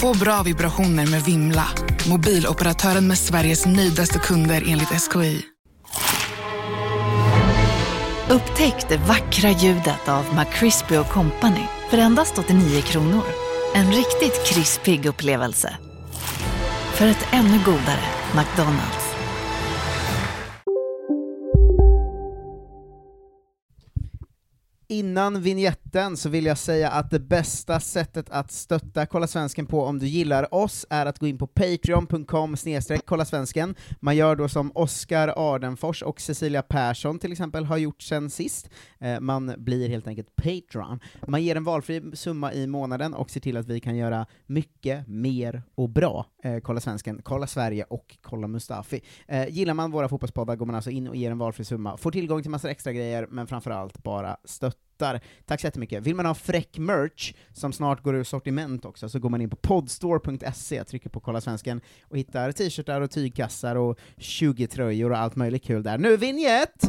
Få bra vibrationer med Vimla. Mobiloperatören med Sveriges nöjdaste kunder enligt SKI. Upptäck det vackra ljudet av McCrispy Company för endast 89 kronor. En riktigt krispig upplevelse. För ett ännu godare McDonalds. Innan vignetten så vill jag säga att det bästa sättet att stötta Kolla Svensken på om du gillar oss är att gå in på patreon.com kolla svensken. Man gör då som Oskar Ardenfors och Cecilia Persson till exempel har gjort sen sist. Eh, man blir helt enkelt Patreon. Man ger en valfri summa i månaden och ser till att vi kan göra mycket mer och bra. Eh, kolla Svensken, Kolla Sverige och Kolla Mustafi. Eh, gillar man våra fotbollspoddar går man alltså in och ger en valfri summa, får tillgång till massa extra grejer, men framförallt bara stöttar. Tack så jättemycket. Vill man ha fräck merch, som snart går ur sortiment också, så går man in på podstore.se, trycker på Kolla Svensken, och hittar t-shirtar och tygkassar och 20-tröjor och allt möjligt kul där. Nu vinjett!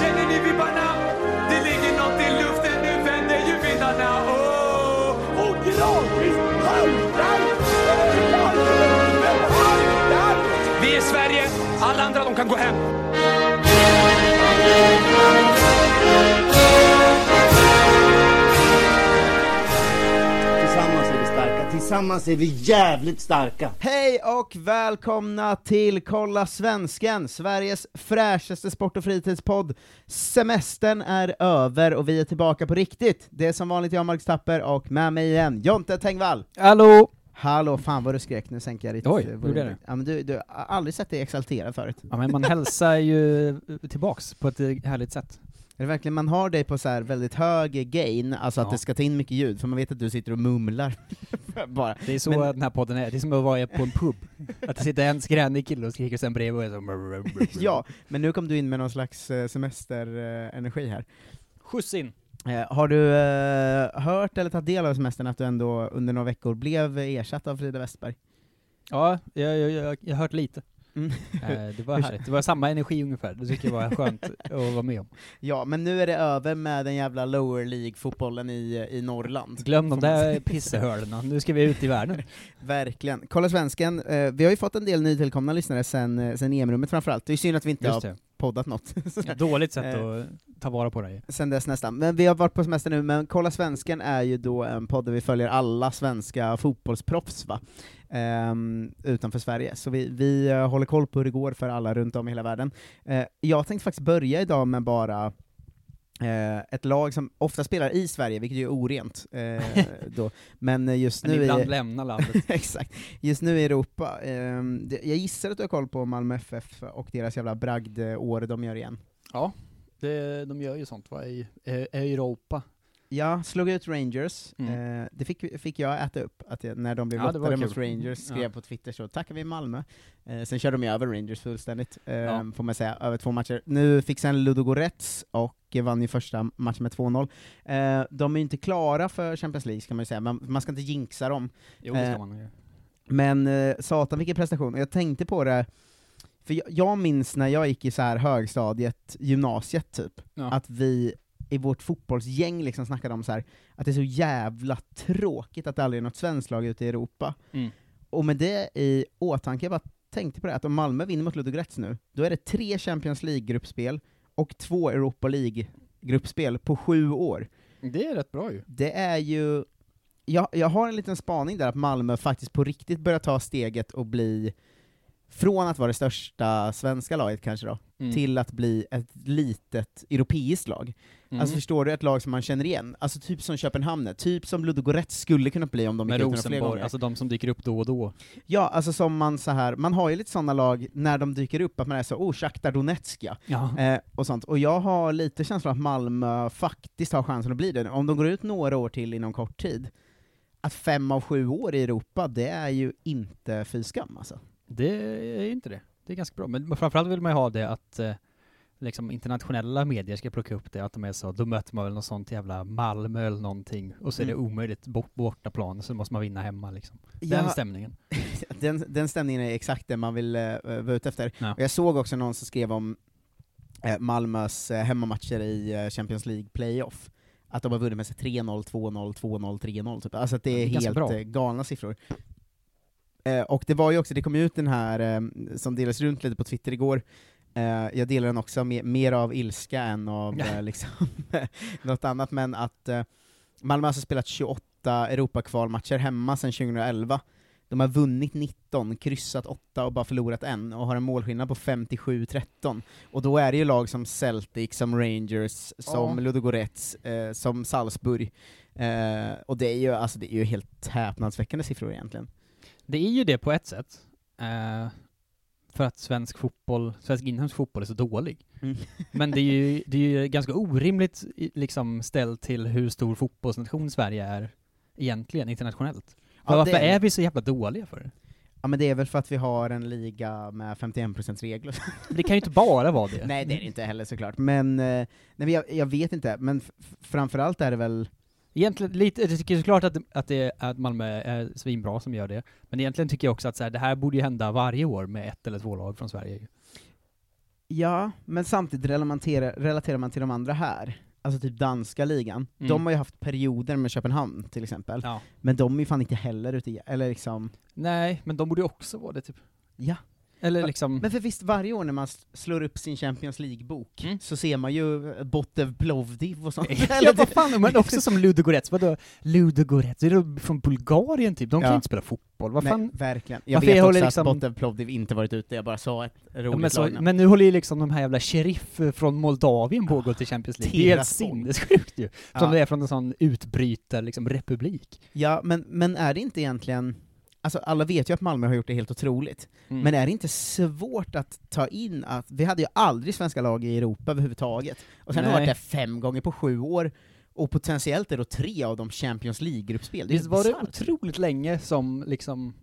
Känner ni vibbarna? Det ligger något i luften, nu vänder ju vindarna. Oh! Och gradvis haltar Vi är Sverige, alla andra de kan gå hem. Tillsammans är vi starka, tillsammans är vi jävligt starka. Hej och välkomna till Kolla Svensken, Sveriges fräschaste sport och fritidspodd. Semestern är över och vi är tillbaka på riktigt. Det är som vanligt jag, Marcus Tapper, och med mig igen, Jonte Tengvall. Hallå! Hallå, fan vad du skrek, nu sänker jag ditt Oj, hur blev det? Ja, men du, du har aldrig sett dig exalterad förut. Ja men man hälsar ju tillbaks på ett härligt sätt. Är det verkligen, man har dig på så här väldigt hög gain, alltså att Ja. det ska ta in mycket ljud, för man vet att du sitter och mumlar. Bara. Det är så Men- den här podden är, det är som att vara på en pub. Att det sitter en skränig kille och skriker sen bredvid och är så... Ja, men nu kom du in med någon slags eh, semesterenergi här. Skjuts in! Eh, har du eh, hört eller tagit del av semestern att du ändå under några veckor blev ersatt av Frida Westberg? Ja, jag har hört lite. Mm. Eh, det var härligt, det var samma energi ungefär, det tycker jag var skönt att vara med om. Ja, men nu är det över med den jävla lower League-fotbollen i, i Norrland. Glöm de där säga. pissehörnorna, nu ska vi ut i världen. Verkligen. Kolla svensken, eh, vi har ju fått en del nytillkomna lyssnare sen, eh, sen EM-rummet framförallt, det är synd att vi inte Just har det. poddat något. Dåligt sätt att ta vara på det. sen dess nästan. Men vi har varit på semester nu, men Kolla Svensken är ju då en podd där vi följer alla svenska fotbollsproffs va? Ehm, utanför Sverige. Så vi, vi eh, håller koll på hur det går för alla runt om i hela världen. Eh, jag tänkte faktiskt börja idag med bara eh, ett lag som ofta spelar i Sverige, vilket ju är orent. Eh, då. Men just Men nu ibland i, lämna landet. Exakt. Just nu i Europa, ehm, jag gissar att du har koll på Malmö FF och deras jävla bragdår de gör igen. Ja, det, de gör ju sånt va, i Europa. Ja, slog ut Rangers, Mm. eh, det fick, fick jag äta upp, att jag, när de blev Ja, lottade mot. Rangers, skrev Ja. på Twitter så tackar vi Malmö. Eh, sen körde de ju över Rangers fullständigt, eh, Ja. får man säga, över två matcher. Nu fick sen Ludogorets och vann ju första matchen med 2-0. Eh, de är ju inte klara för Champions League, ska man ju säga, man, man ska inte jinxa dem. Jo, det ska Eh, man göra. Men eh, satan vilken prestation, jag tänkte på det, för jag, jag minns när jag gick i så här högstadiet, gymnasiet typ, att vi i vårt fotbollsgäng liksom snackade om så här att det är så jävla tråkigt att det aldrig är något svenskt lag ute i Europa. Mm. Och med det i åtanke, jag bara tänkte på det, att om Malmö vinner mot Ludogorets nu, då är det tre Champions League-gruppspel och två Europa League-gruppspel på sju år. Det är rätt bra ju. Det är ju, jag, jag har en liten spaning där att Malmö faktiskt på riktigt börjar ta steget och bli, från att vara det största svenska laget kanske då, Mm. till att bli ett litet europeiskt lag. Mm. Alltså förstår du, ett lag som man känner igen? Alltså typ som Köpenhamn, typ som Ludogorets skulle kunna bli om de gick ut dem fler gånger. alltså de som dyker upp då och då. Ja, alltså som man så här, man har ju lite sådana lag när de dyker upp, att man är så oh, Shakhtar Donetsk. Ja. Eh, och sånt. Och jag har lite känslan att Malmö faktiskt har chansen att bli det. Om de går ut några år till inom kort tid, att fem av sju år i Europa, det är ju inte fy skam alltså. Det är ju inte det. Det är ganska bra. Men framförallt vill man ju ha det att eh, liksom internationella medier ska plocka upp det, att de är så, då möter man väl något sånt jävla Malmö eller någonting, och så är det Mm. omöjligt bort, bortaplan, så måste man vinna hemma liksom. Den Ja. stämningen. den, den stämningen är exakt det man vill uh, vara ute efter. Ja. Och jag såg också någon som skrev om eh, Malmös eh, hemmamatcher i eh, Champions League playoff, att de har vunnit med sig 3-0, 2-0, 2-0, 3-0 typ. Alltså att det är, ganska helt bra. galna siffror. Eh, och det var ju också, det kom ut den här, eh, som delades runt lite på Twitter igår, eh, jag delar den också med, mer av ilska än av Ja. eh, liksom, något annat, men att eh, Malmö har alltså spelat 28 Europakvalmatcher hemma sedan 2011, de har vunnit 19, kryssat 8 och bara förlorat en, och har en målskillnad på 57-13. Och då är det ju lag som Celtic, som Rangers, som Ja. Ludogorets, eh, som Salzburg. Eh, och det är ju alltså, det är ju helt häpnadsväckande siffror egentligen. Det är ju det på ett sätt. Eh, för att svensk fotboll, svensk inhemsk fotboll är så dålig. Mm. Men det är ju, det är ju ganska orimligt liksom ställt till hur stor fotbollsnation Sverige är egentligen internationellt. Ja, Varför det är vi så jävla dåliga för det? Ja men det är väl för att vi har en liga med 51% regler. Det kan ju inte bara vara det. nej det är det inte heller såklart, men, eh, nej, men jag, jag vet inte, men framförallt är det väl Egentligen lite, jag tycker såklart att, att, det, att Malmö är svinbra som gör det, men egentligen tycker jag också att så här, det här borde ju hända varje år med ett eller två lag från Sverige. Ja, men samtidigt relaterar, relaterar man till de andra här, alltså typ danska ligan, Mm. de har ju haft perioder med Köpenhamn till exempel, Ja. men de är ju fan inte heller ute i, eller liksom, Nej, men de borde ju också vara det typ. ja. Eller liksom... Men för visst, varje år när man slår upp sin Champions League-bok, Mm. så ser man ju eh, Botev Plovdiv och sånt. ja, Eller vad fan, men också som Ludogorets, vadå? Ludogorets, är det från Bulgarien typ? De kan Ja. inte spela fotboll, vad Nej, fan? verkligen. Jag Varför vet också håller att liksom- Botev Plovdiv inte varit ute, jag bara sa ett Ja, roligt men, så, men nu håller ju liksom de här jävla sheriff eh, från Moldavien på att gå till Champions League. Det är helt sinnessjukt ju. Som Ja. det är från en sån utbrytar, liksom republik. Ja, men, men är det inte egentligen, alltså alla vet ju att Malmö har gjort det helt otroligt, Mm. men är det inte svårt att ta in att, vi hade ju aldrig svenska lag i Europa överhuvudtaget, och sen har vi Nej. varit där fem gånger på sju år, och potentiellt är då tre av dem Champions League-gruppspel. Visst var det otroligt länge som liksom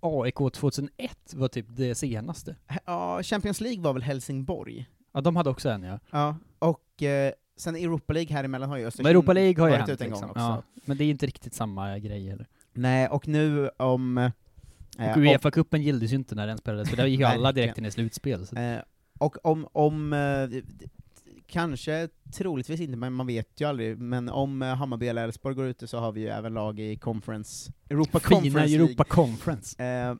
AIK 2001 var typ det senaste? Ja, Champions League var väl Helsingborg? Ja, de hade också en ja. Ja, och eh, sen Europa League här emellan har ju Östersund Men Europa League har ju varit hänt ute en liksom. gång också. Ja, men det är inte riktigt samma grej heller. Nej, och nu om... eh, Och Uefa-cupen gildes ju inte när den spelades, för där gick ju alla direkt in i slutspel. Eh, och om, om eh, kanske, troligtvis inte, men man vet ju aldrig, men om eh, Hammarby eller Elfsborg går ute så har vi ju även lag i Conference, Europa Fina Conference Europa League. Conference. Eh,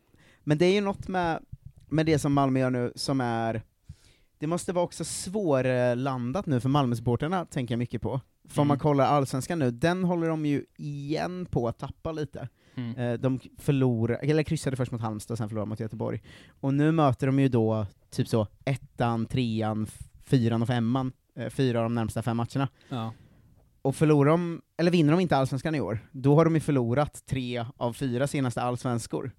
men det är ju något med, med det som Malmö gör nu som är, det måste vara också svårlandat nu för Malmösupportrarna, tänker jag mycket på. För om man Mm. kollar allsvenskan nu, den håller de ju igen på att tappa lite. Mm. Eh, De förlorade, eller kryssade först mot Halmstad, sen förlorade mot Göteborg. Och nu möter de ju då typ så ettan, trean, fyran och femman, eh, fyra av de närmsta fem matcherna. Ja. Och förlorar de, eller vinner de inte allsvenskan i år, då har de ju förlorat tre av fyra senaste allsvenskor.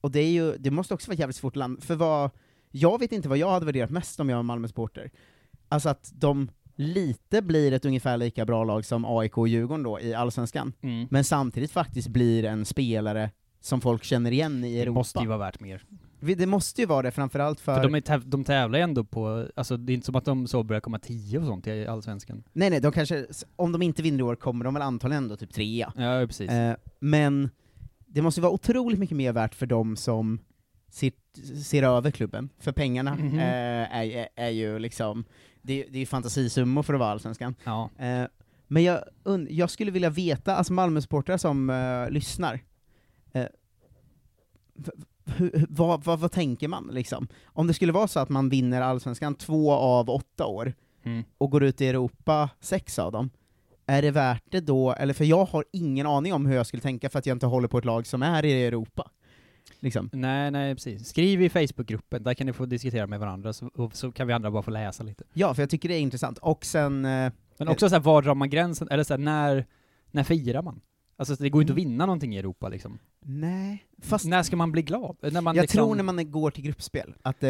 Och det är ju, det måste också vara jävligt svårt land, för vad, jag vet inte vad jag hade värderat mest om jag var Malmö-supporter. Alltså att de lite blir ett ungefär lika bra lag som AIK och Djurgården då i allsvenskan, Mm. men samtidigt faktiskt blir en spelare som folk känner igen i Det Europa. måste ju vara värt mer. Det måste ju vara det, framförallt för... För de, täv- de tävlar ju ändå på, alltså det är inte som att de så börjar komma tio och sånt i Allsvenskan. Nej nej, de kanske, om de inte vinner i år kommer de väl antagligen ändå typ trea. Ja, precis. Eh, men det måste ju vara otroligt mycket mer värt för de som ser, ser över klubben, för pengarna Mhm. eh, är, är, är ju liksom, det, det är ju fantasisummor för att vara allsvenskan. ja. Eh, men jag, und- jag skulle vilja veta, alltså Malmösportrar som eh, lyssnar, eh, hur- vad, vad, vad tänker man liksom? Om det skulle vara så att man vinner allsvenskan två av åtta år, Mm. och går ut i Europa sex av dem, är det värt det då, eller för jag har ingen aning om hur jag skulle tänka för att jag inte håller på ett lag som är i Europa. Liksom. Nej, nej precis. Skriv i Facebookgruppen, där kan ni få diskutera med varandra, så, så kan vi andra bara få läsa lite. Ja, för jag tycker det är intressant. Och sen, eh, Men också så här, var drar man gränsen? Eller så här, när, när firar man? Alltså det går ju inte att vinna någonting i Europa liksom. nej, fast När ska man bli glad? När man jag liksom, tror när man går till gruppspel, att eh,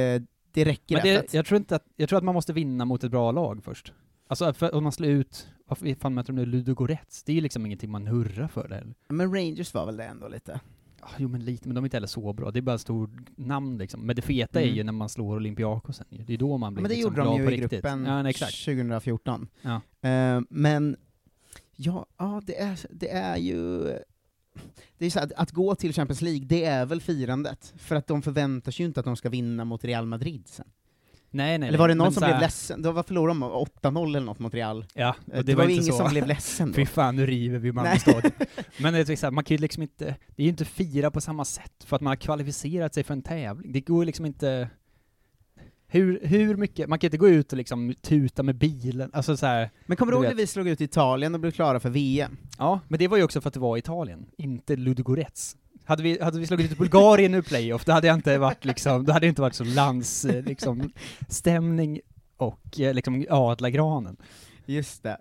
det räcker men det, att, jag, tror inte att, jag tror att man måste vinna mot ett bra lag först. Alltså för, om man slår ut, varför fan möter de nu Ludogorets? Det är ju liksom ingenting man hurrar för där. Men Rangers var väl det ändå lite? Ah, Jo men lite, men de är inte heller så bra. Det är bara stor namn liksom. Men det feta är Mm. ju när man slår Olympiakos sen ju. Det är då man blir Men det liksom gjorde de ju på i riktigt. gruppen Ja, nej, exakt. 2014. Ja. Eh, men, ja, ja det, är, det är ju... Det är så att, att gå till Champions League, det är väl firandet. För att de förväntar sig ju inte att de ska vinna mot Real Madrid sen. Nej, nej, eller var det någon som här- blev ledsen? Då var förlorade de 8-0 eller något mot Real. Ja, Eh, och det, var, inte ingen så. som blev ledsen då. Fy fan, nu river vi Malmö stadion. Men det är så här, man kan ju liksom inte, det är ju inte fira på samma sätt för att man har kvalificerat sig för en tävling. Det går liksom inte... Hur, hur mycket, man kan inte gå ut och liksom tuta med bilen, alltså så här. Men kommer du ihåg när vi slog ut Italien och blev klara för VM? Ja, men det var ju också för att det var Italien, inte Ludogorets. Hade vi, hade vi slagit ut Bulgarien i playoff, då hade jag inte varit liksom, då hade det inte varit så lands, eh, liksom, stämning och eh, liksom adla granen. Just det.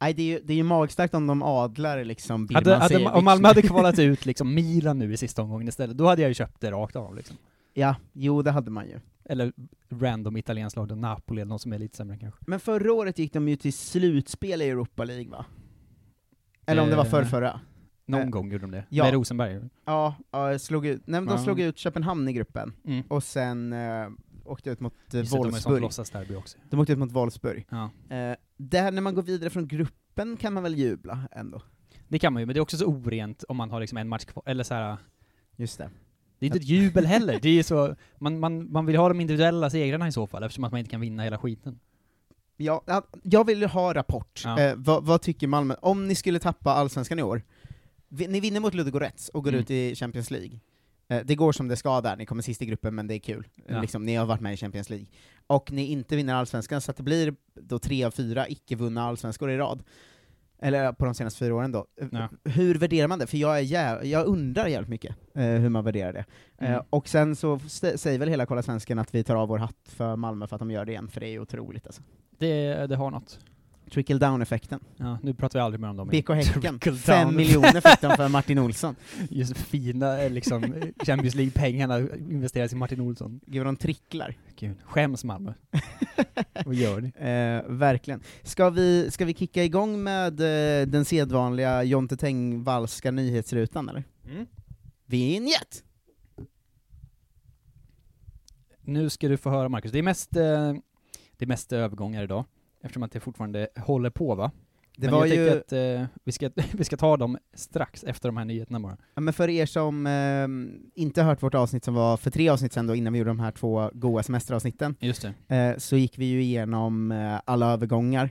Nej, det är ju, det är ju magstarkt om de adlar liksom Hade, hade, om Malmö hade kvalat ut liksom Milan nu i sista omgången istället, då hade jag ju köpt det rakt av liksom. Ja, jo det hade man ju. Eller random italienskt lag, Napoli eller någon som är lite sämre kanske. Men förra året gick de ju till slutspel i Europa League va? Eller om det var Eh, förr, förra. Någon Eh, gång gjorde de det. ja. Med Rosenberg. Ja, ja slog ut, nej de Ja. slog ut Köpenhamn i gruppen, Mm. och sen eh, åkte ut mot eh, de Wolfsburg. låtsasderby också. De åkte ut mot Wolfsburg. Ja. Eh, där när man går vidare från gruppen kan man väl jubla ändå? Det kan man ju, men det är också så orent om man har liksom en match kvar, eller så här. Just det. Det är inte ett jubel heller, det är så, man, man, man vill ha de individuella segrarna i så fall, eftersom att man inte kan vinna hela skiten. Ja, ja, jag vill ha rapport. Ja. Eh, vad, vad tycker Malmö? Om ni skulle tappa Allsvenskan i år, ni vinner mot Ludogorets och går Mm. ut i Champions League. Eh, det går som det ska där, ni kommer sist i gruppen men det är kul. Ja. Liksom, ni har varit med i Champions League. Och ni inte vinner Allsvenskan, så att det blir då tre av fyra icke-vunna Allsvenskor i rad. Eller på de senaste fyra åren då. Eh, Ja. Hur värderar man det? För jag, är jä- jag undrar jävligt mycket eh, hur man värderar det. Eh, Mm. och sen så säger väl hela Kolla Svensken att vi tar av vår hatt för Malmö för att de gör det igen, för det är otroligt alltså. Det, det har något. Trickle down-effekten. Ja, nu pratar vi aldrig mer om dem. BK Häcken, fem miljoner fick de för Martin Olsson. Just fina eh, liksom, Champions League-pengarna investeras i Martin Olsson. Gud vad de tricklar. Gud, skäms Malmö. Vad gör ni? Eh, verkligen. Ska vi, ska vi kicka igång med eh, den sedvanliga Jonte Teng-Wallska nyhetsrutan eller? Mm. Vinjett! Nu ska du få höra Marcus, det är mest, eh, det är mest övergångar idag, eftersom att det fortfarande håller på va? Det Men var jag ju, att eh, vi, ska, vi ska ta dem strax efter de här nyheterna bara. ja, men för er som eh, inte hört vårt avsnitt som var för tre avsnitt sedan då, innan vi gjorde de här två goa semesteravsnitten, Just det. eh, så gick vi ju igenom eh, alla övergångar.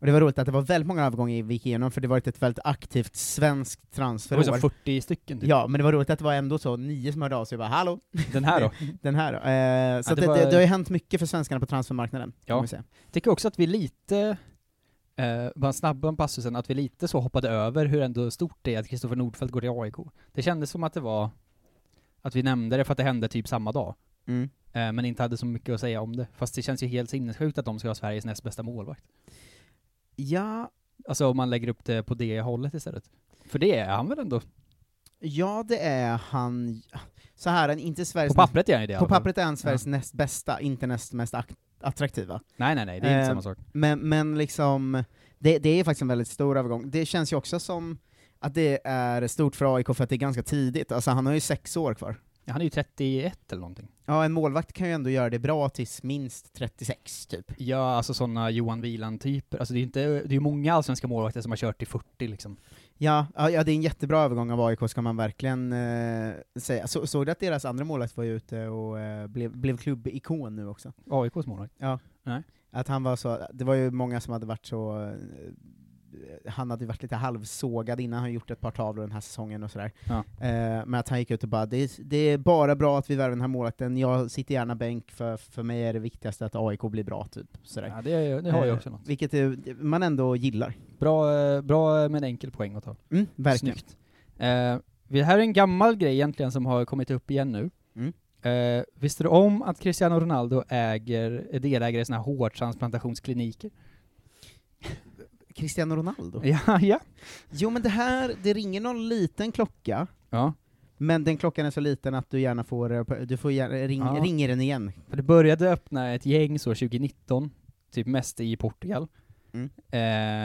Och det var roligt att det var väldigt många övergångar vi gick igenom, för det var ett väldigt aktivt svenskt Det var transferår. så 40 stycken typ. Ja, men det var roligt att det var ändå så nio som hörde av sig och bara ”Hallå!” Den här då? Den här då. Eh, så Ja, det det, var- det, det har ju hänt mycket för svenskarna på transfermarknaden, Ja. säga. tycker också att vi lite, eh, bara om passusen, att vi lite så hoppade över hur ändå stort det är att Kristoffer Nordfeldt går till AIK. Det kändes som att det var, att vi nämnde det för att det hände typ samma dag. Mm. Eh, men inte hade så mycket att säga om det. Fast det känns ju helt sinnessjukt att de ska ha Sveriges näst bästa målvakt. Ja, Alltså om man lägger upp det på det hållet istället. För det är han väl ändå? ja det är han, så här, han inte Sveriges På pappret är han ju det på fall. pappret är han Sveriges näst bästa, inte näst mest ak- attraktiva. Nej nej nej, det är inte Eh, samma sak. Men, men liksom, det, det är faktiskt en väldigt stor övergång. Det känns ju också som att det är stort för AIK för att det är ganska tidigt, alltså han har ju sex år kvar. Ja, han är ju 31 eller någonting. Ja, en målvakt kan ju ändå göra det bra tills minst 36, typ. Ja, alltså sådana Johan Wieland-typer. Alltså det är ju inte, det är många allsvenska målvakter som har kört till 40 liksom. Ja, ja, det är en jättebra övergång av AIK, ska man verkligen eh, säga. Så, såg du att deras andra målvakt var ute och eh, blev, blev klubbikon nu också? AIKs målvakt. Ja. Nej. Att han var så, det var ju många som hade varit så, eh, han hade varit lite halvsågad innan, han gjort ett par tavlor den här säsongen och sådär. Ja. Eh, men att han gick ut och bara, det är, det är bara bra att vi värvar den här målvakten, jag sitter gärna bänk, för, för mig är det viktigaste att AIK blir bra, typ. Sådär. Ja, det, det har ju Eh, också något. Vilket är, man ändå gillar. Bra, eh, bra med en enkel poäng att ta. Mm, verkligen. Snyggt. Eh, det här är en gammal grej egentligen som har kommit upp igen nu. Mm. Eh, visste du om att Cristiano Ronaldo äger, är delägare i såna här hårtransplantationskliniker? Cristiano Ronaldo? Ja, ja. Jo men det här, det ringer någon liten klocka, Ja, men den klockan är så liten att du gärna får, eh, du får gärna, ring, Ja. ringer den igen. för det började öppna ett gäng så 2019, typ mest i Portugal. Mm.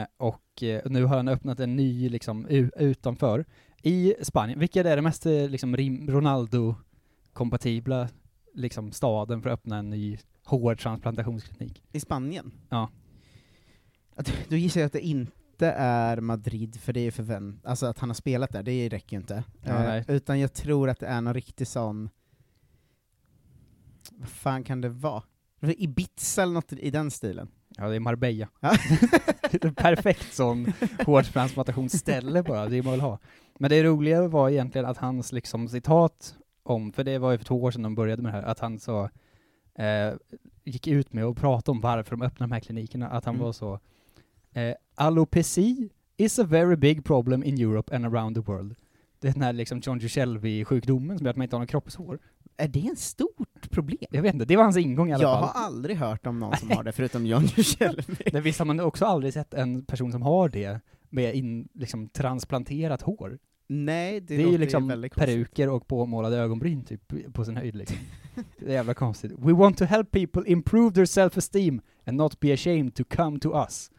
Eh, och eh, nu har han öppnat en ny liksom u- utanför, i Spanien. Vilket är det mest eh, liksom rim- Ronaldo-kompatibla liksom staden för att öppna en ny hårtransplantationsklinik? I Spanien? Ja. Att, då gissar jag att det inte är Madrid, för det är förvänt... Alltså att han har spelat där, det räcker ju inte. Ja, Eh, utan jag tror att det är någon riktig sån... Vad fan kan det vara? Ibiza eller något i den stilen? Ja, det är Marbella. Ja. är perfekt sån hårtransplantationsställe bara, det man vill ha. Men det roliga var egentligen att hans liksom citat om, för det var ju för två år sedan de började med det här, att han så eh, gick ut med och pratade om varför de öppnar de här klinikerna, att han Mm. var så eh, Alopeci is a very big problem in Europe and around the world. Det är den här liksom John Shelby-sjukdomen som gör att man inte har någon kroppshår. Är det ett stort problem? Jag vet inte, det var hans ingång i alla Jag fall. har aldrig hört om någon som har det, förutom John Shelby. Men visst har man också aldrig sett en person som har det med in, liksom, transplanterat hår? Nej, det, Det, är ju liksom peruker och påmålade ögonbryn typ, på sin höjd liksom. Det är jävla konstigt. We want to help people improve their self-esteem and not be ashamed to come to us.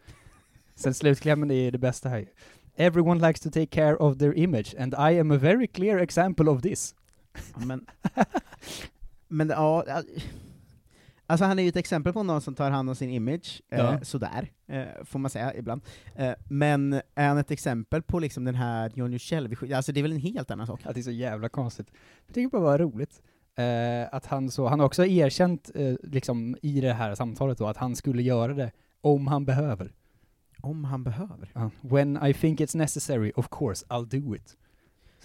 Sen slutklämmen är det bästa här. Everyone likes to take care of their image and I am a very clear example of this. Ja, Men, men ja, ja, alltså han är ju ett exempel på någon som tar hand om sin image, eh, Ja. sådär, eh, får man säga ibland. Eh, men är han ett exempel på liksom den här John Shelby, alltså det är väl en helt annan sak? Att det är så jävla konstigt. Jag tycker bara det var roligt. Eh, att han så, han har också erkänt eh, liksom i det här samtalet då att han skulle göra det om han behöver. Om han behöver. Ja. When I think it's necessary, of course, I'll do it.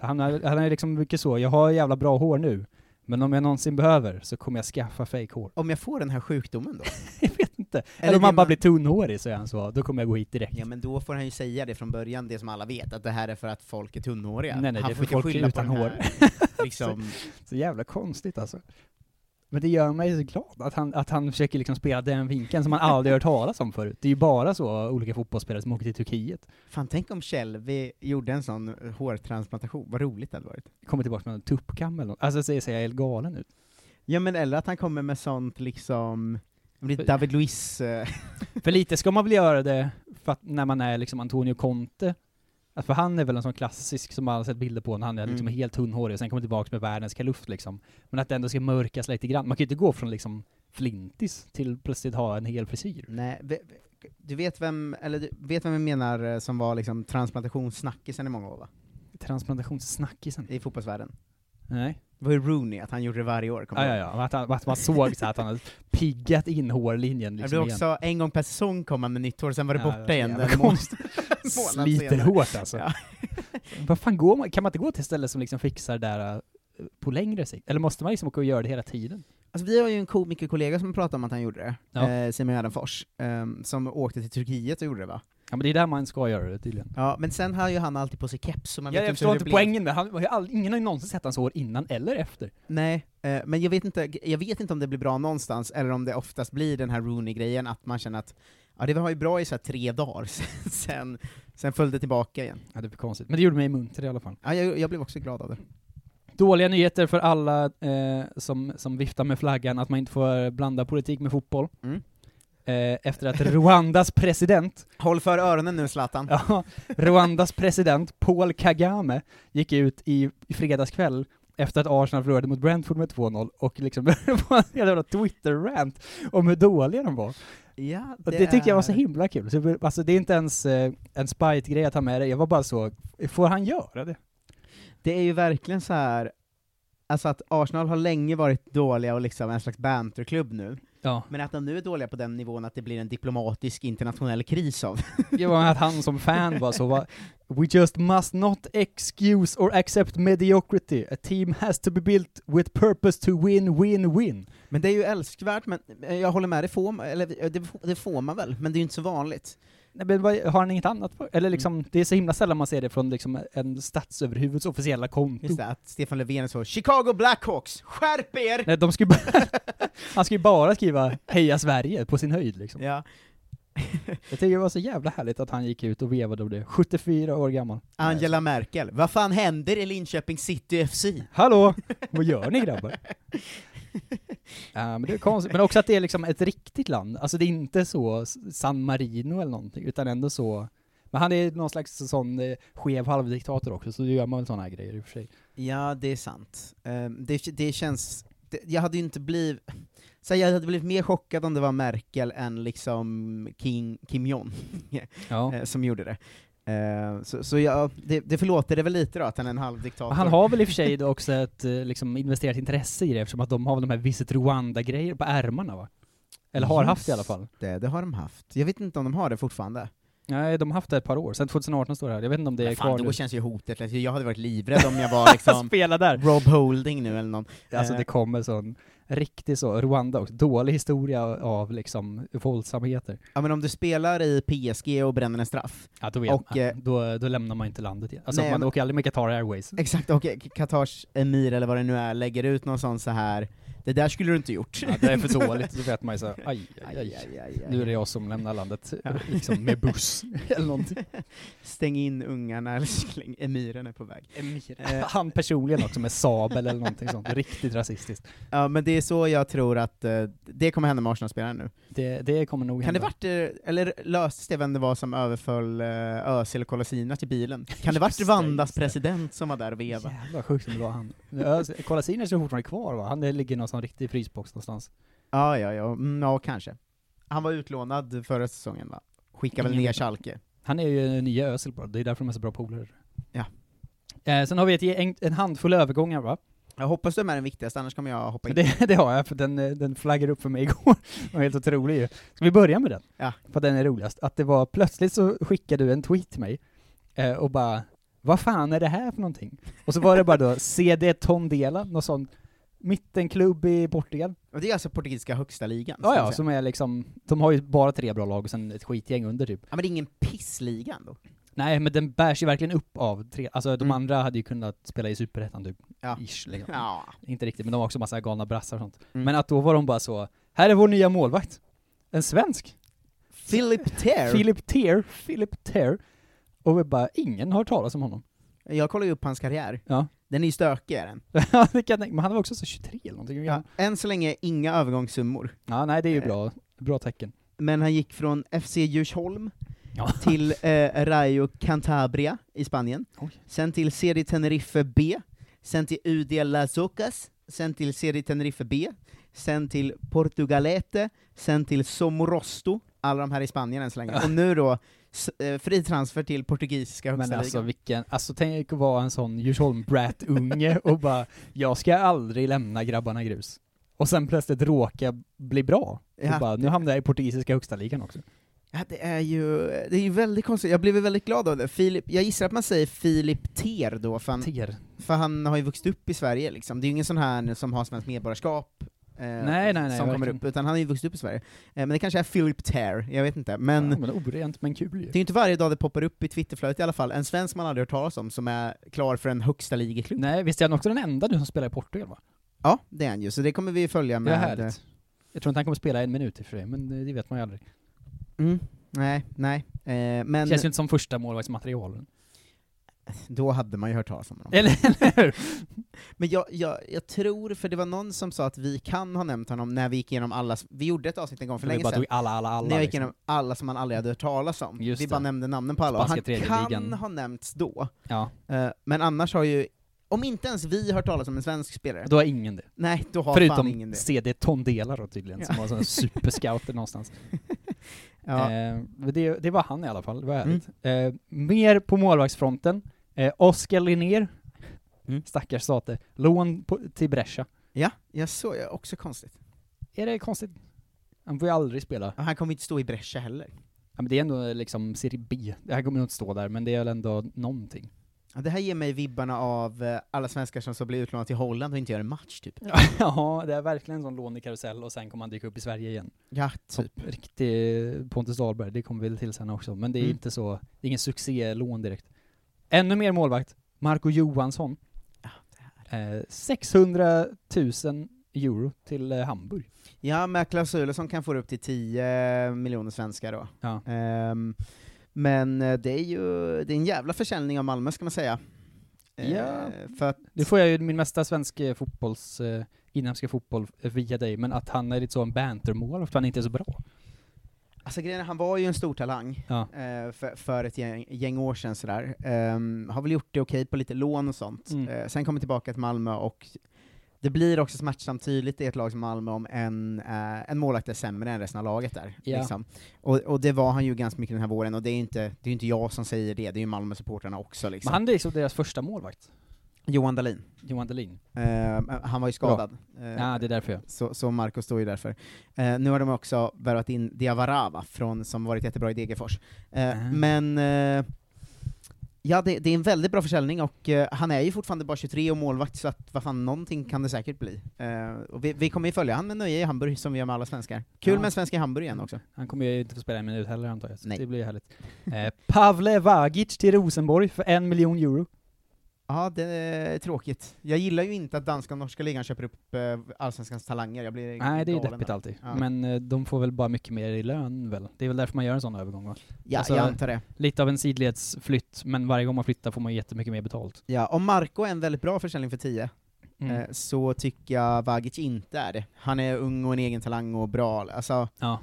Så han, är, han är liksom mycket så, jag har jävla bra hår nu, men om jag någonsin behöver så kommer jag skaffa fake hår. Om jag får den här sjukdomen då? jag vet inte. Eller, Eller om han bara man- blir tunnhårig så är han så, då kommer jag gå hit direkt. Ja men då får han ju säga det från början, det som alla vet, att det här är för att folk är tunnhåriga. Nej, nej, han det är får för folk utan hår. här, liksom, Så jävla konstigt alltså. Men det gör mig så glad att han, att han försöker liksom spela den vinkeln som man aldrig hört talas om förut. Det är ju bara så olika fotbollsspelare som åker till Turkiet. fan tänk om Shelby gjorde en sån hårtransplantation, vad roligt det hade varit. Kommer tillbaka med en tuppkam eller något. Alltså ser ser jag helt galen ut. Ja men eller att han kommer med sånt liksom, David Luiz, eh, För lite ska man väl göra det för att när man är liksom Antonio Conte. För han är väl en sån klassisk som man har sett bilder på när han är liksom Mm. helt tunnhårig och sen kommer tillbaka med världens kaluft liksom. Men att det ändå ska mörkas lite grann. Man kan ju inte gå från liksom flintis till plötsligt ha en hel frisyr. nej, du vet vem, eller du vet vem jag menar eh, som var liksom transplantationssnackisen i många år va? Transplantationssnackisen. I fotbollsvärlden. Nej. Det var ju Rooney, att han gjorde det varje år, Ja, ja, ja. Att, han, att man såg så att han hade piggat in hårlinjen Det liksom blev igen. också, en gång per säsong kom han med nytt hår, sen var det Ja, borta det är igen. Sliter hårt alltså. Ja. Vad fan går man, kan man inte gå till ställen som liksom fixar det där eh, på längre sikt? Eller måste man liksom åka och göra det hela tiden? Alltså vi har ju en komikerkollega som pratade om att han gjorde det, Ja. eh, Simon Gärdenfors, ehm, som åkte till Turkiet och gjorde det va? Ja men det är där man ska göra det tydligen. Ja, men sen har ju han alltid på sig keps, så man Ja, vet jag inte förstår hur inte det blev. poängen med han, har ju all, ingen har ju någonsin sett hans hår innan eller efter. Nej, eh, men jag vet, inte, jag vet inte om det blir bra någonstans, eller om det oftast blir den här Rooney-grejen, att man känner att ja, det var ju bra i så här tre dagar, sen, sen föll det tillbaka igen. Ja det för konstigt. Men det gjorde mig munter i alla fall. Ja, jag, jag blev också glad av det. Dåliga nyheter för alla eh, som, som viftar med flaggan att man inte får blanda politik med fotboll. Mm. Eh, efter att Rwandas president Håll för öronen nu Zlatan. Ja, Rwandas president Paul Kagame gick ut i, i fredagskväll efter att Arsenal förlorade mot Brentford med 2-0 och liksom på en jävla Twitter-rant om hur dåliga de var. Ja, Och det, tyckte jag var så himla kul. Så, alltså det är inte ens eh, en spite-grej att ha med det, jag var bara så, får han göra det? Det är ju verkligen så här. Alltså att Arsenal har länge varit dåliga och liksom en slags banterklubb nu, Ja. men att de nu är dåliga på den nivån att det blir en diplomatisk internationell kris av Det var att han som fan var så, va, We just must not excuse or accept mediocrity. A team has to be built with purpose to win, win, win. Men det är ju älskvärt, men eh, jag håller med, det får, man- eller, eh, det, det får man väl, men det är ju inte så vanligt. Nej, men vad, har han inget annat för? Eller liksom, det är så himla sällan man ser det från liksom en statsöverhuvuds officiella konto. Just det, att Stefan Löfven är så 'Chicago Blackhawks, skärp er!' Nej, de ska bara, han ska ju bara skriva 'Heja Sverige' på sin höjd liksom. Ja. Jag tycker det var så jävla härligt att han gick ut och vevade om det. 74 år gammal. Angela Merkel, vad fan händer i Linköping City FC? Hallå! Vad gör ni grabbar? Ja, men det är konstigt. Men också att det är liksom ett riktigt land. Alltså det är inte så San Marino eller någonting, utan ändå så men han är någon slags sån eh, skev halvdiktator också, så då gör man väl såna här grejer i och för sig. Ja, det är sant. Ehm, det, det känns... Det, jag hade ju inte blivit... Så jag hade blivit mer chockad om det var Merkel än liksom King, Kim Jong, Ja. eh, som gjorde det. Ehm, så så jag, det, det förlåter det väl lite då, att han är en halvdiktator. Han har väl i och för sig då också ett eh, liksom, investerat intresse i det, eftersom att de har väl de här Visit Rwanda-grejer på ärmarna va? Eller har haft i alla fall. Just Det, det har de haft. Jag vet inte om de har det fortfarande. Nej, de har haft det ett par år, sen 2018 står det här. Jag vet inte om det är Men kvar fan, då nu. känns ju hotet, jag hade varit livrädd om jag var liksom Spela där! Rob Holding nu eller någon. Alltså Eh, det kommer sån riktig så, Rwanda också, dålig historia av liksom våldsamheter. Ja men om du spelar i PSG och bränner en straff, Ja, då, Och, man. eh, då, då lämnar man inte landet igen. Alltså nej, man men- åker aldrig med Qatar Airways. exakt, och Qatars emir eller vad det nu är lägger ut någon sån så här. Det där skulle du inte gjort. Ja, det är för dåligt, då vet man ju så, aj, aj, aj. aj, Nu är det jag som lämnar landet, Ja. liksom med buss, eller någonting. Stäng in ungarna, eller släng, emiren är på väg. Eh, Han personligen också med sabel eller någonting sånt, riktigt rasistiskt. Ja men det är så jag tror att eh, det kommer hända med Arsenal-spelaren nu. Det, det kommer nog Kan det hända. varit, eh, eller löstes det vem det var som överföll Özil och Kolasinac till bilen? Kan det varit Just det, Rwandas det. president som var där och vevade? Jävlar sjukt om det var han. Kolasinac är fortfarande kvar va? Han ligger i någon riktig frysbox någonstans. Ja, ja, ja, mm, ja kanske. Han var utlånad förra säsongen va? Skickade väl Ingen ner. Schalke. Han är ju nya Özil bara, det är därför de är så bra polare. Ja. Eh, sen har vi ett, gäng- en handfull övergångar va? Jag hoppas de är den viktigaste, annars kommer jag hoppa in. Det, det har jag, för den, eh, den flaggade upp för mig igår. Den var helt otrolig ju. Ska vi börja med den? Ja. För den är roligast. Att det var, plötsligt så skickade du en tweet till mig, eh, och bara vad fan är det här för någonting? Och så var det bara då CD Tondela, någon sån mittenklubb i Portugal. Och det är alltså portugisiska högsta ligan? Ja, ja, som är liksom, de har ju bara tre bra lag och sen ett skitgäng under typ. ja men det är ingen pissliga ändå. Nej, men den bärs ju verkligen upp av tre, alltså de Mm. andra hade ju kunnat spela i Superettan typ, Ja. ish liksom. Ja. Inte riktigt, men de har också massa galna brassar och sånt. Mm. Men att då var de bara så, här är vår nya målvakt. En svensk. Philip Ter. Philip Ter, Philip Ter. Och vi bara, ingen har hört talas om honom. Jag kollar ju upp hans karriär. Ja. Den är ju stökig är den. Ja, det kan jag tänka- men han var också så 23 eller någonting. Ja. Än så länge inga övergångssummor. ja nej det är ju bra, bra tecken. Men han gick från FC Djursholm Ja. till eh, Rayo Cantabria i Spanien, Oj. sen till Serie Tenerife B, sen till UD Las Ocas, sen till Serie Tenerife B, sen till Portugalete, sen till Somorosto, alla de här i Spanien än så länge, och nu då eh, fri transfer till portugisiska högsta Men alltså ligan. vilken, alltså tänk att vara en sån Djursholm-brat-unge och bara, jag ska aldrig lämna grabbarna grus. Och sen plötsligt råka bli bra. Ja, och bara, nu hamnar jag i portugisiska högsta ligan också. Ja, det är ju, det är ju väldigt konstigt, jag blev väldigt glad av det. Filip, jag gissar att man säger Filip Ter då, för han, Ter. för han har ju vuxit upp i Sverige liksom. Det är ju ingen sån här som har svenskt medborgarskap, eh, Nej, nej, nej, som kommer upp, utan han har ju vuxit upp i Sverige. Eh, men det kanske är Philip Ter, jag vet inte. Men ja, men orent men kul det ju. är ju inte varje dag det poppar upp i Twitterflödet i alla fall, en svensk man aldrig hört talas om, som är klar för en högsta ligeklubb. Nej, visst är han också den enda nu som spelar i Portugal va? Ja, det är han ju, så det kommer vi följa Det med... är härligt. Jag tror inte han kommer spela en minut i för sig, men det det vet man ju aldrig. Mm, nej, nej. Eh, men Känns ju inte som första målvaktsmaterial. Då hade man ju hört talas om honom. Eller, eller hur? Men jag, jag, jag tror, för det var någon som sa att vi kan ha nämnt honom när vi gick igenom alla, vi gjorde ett avsnitt en gång för Vi länge bara sedan, tog alla, alla, alla. när jag gick liksom. igenom alla som man aldrig hade hört talas om. Just vi bara det. nämnde namnen på alla, och han kan ha nämnts då. Ja, Eh, men annars har ju, om inte ens vi hört talas om en svensk spelare, då har ingen det. nej, då har fan Förutom ingen det. CD Tondela då tydligen, som Ja. var sån superscouter någonstans. Ja. Eh, det, det var han i alla fall, det var Mm. härligt. Eh, mer på målvaktsfronten. Eh, Oskar Linnér, Mm. stackars state, lån på, till Brescia. ja, jag såg, ja, också konstigt. Är det konstigt? Han får ju aldrig spela. Och han kommer inte stå i Brescia heller. Ja, men det är ändå liksom Serie B. Det här kommer nog inte stå där, men det är väl ändå någonting. Ja, det här ger mig vibbarna av eh, alla svenskar som så blir utlånade till Holland och inte gör en match, typ. ja, det är verkligen en sån lånekarusell och sen kommer han dyka upp i Sverige igen. Ja, typ. riktig Pontus Dahlberg, det kommer vi till sen också, men det är Mm. inte så, det är ingen succélån direkt. Ännu mer målvakt, Marco Johansson. Ja, Eh, 600 000 euro till eh, Hamburg. Ja, med klausuler som kan få upp till 10 miljoner svenskar då. Ja. Ehm, men eh, det är ju det är en jävla försäljning av Malmö, ska man säga. Eh, Ja. För att, Nu får jag ju min mesta svensk eh, fotbolls eh, inhemska fotboll via dig, men att han är lite så en bantermål, för att han inte är så bra. Alltså grejen är, han var ju en stor talang Ja. eh, för, för ett gäng, gäng år sedan sådär. Ehm, har väl gjort det okej på lite lån och sånt. Mm. Eh, sen kommer tillbaka till Malmö och det blir också smärtsamt tydligt i ett lag som Malmö om en, eh, en målvakt är sämre än resten av laget där. Ja. Liksom. Och, och det var han ju ganska mycket den här våren, och det är ju inte, det är ju inte jag som säger det, det är ju Malmö-supportrarna också liksom. Men han är liksom deras första målvakt, Johan Dahlin. Johan Dahlin. Eh, han var ju skadad. Eh, Ja, det är därför så, så Marco står ju därför. Eh, nu har de också värvat in Diavarava, från, som varit jättebra i Degerfors. Ah. Men, eh, ja det, det är en väldigt bra försäljning, och eh, han är ju fortfarande bara 23 och målvakt, så att vad fan, någonting kan det säkert bli. Och vi, vi kommer ju följa han med nöje i Hamburg, som vi gör med alla svenskar. Kul Ja. med en svensk i Hamburg igen också. Han kommer ju inte få spela en minut heller antar jag, så Nej. det blir härligt. Eh, Pavle Vagic till Rosenborg för en miljon euro. Ja, det är tråkigt. Jag gillar ju inte att danska och norska ligan köper upp eh, allsvenskans talanger, jag blir Nej, det är deppigt där. alltid. Ja. Men eh, de får väl bara mycket mer i lön väl? Det är väl därför man gör en sån övergång va? Ja, Alltså, jag antar det. Lite av en sidledsflytt, men varje gång man flyttar får man jättemycket mer betalt. Ja, om Marco är en väldigt bra försäljning för 10, Mm. eh, så tycker jag Vagic inte är det. Han är ung och en egen talang och bra, alltså, Ja.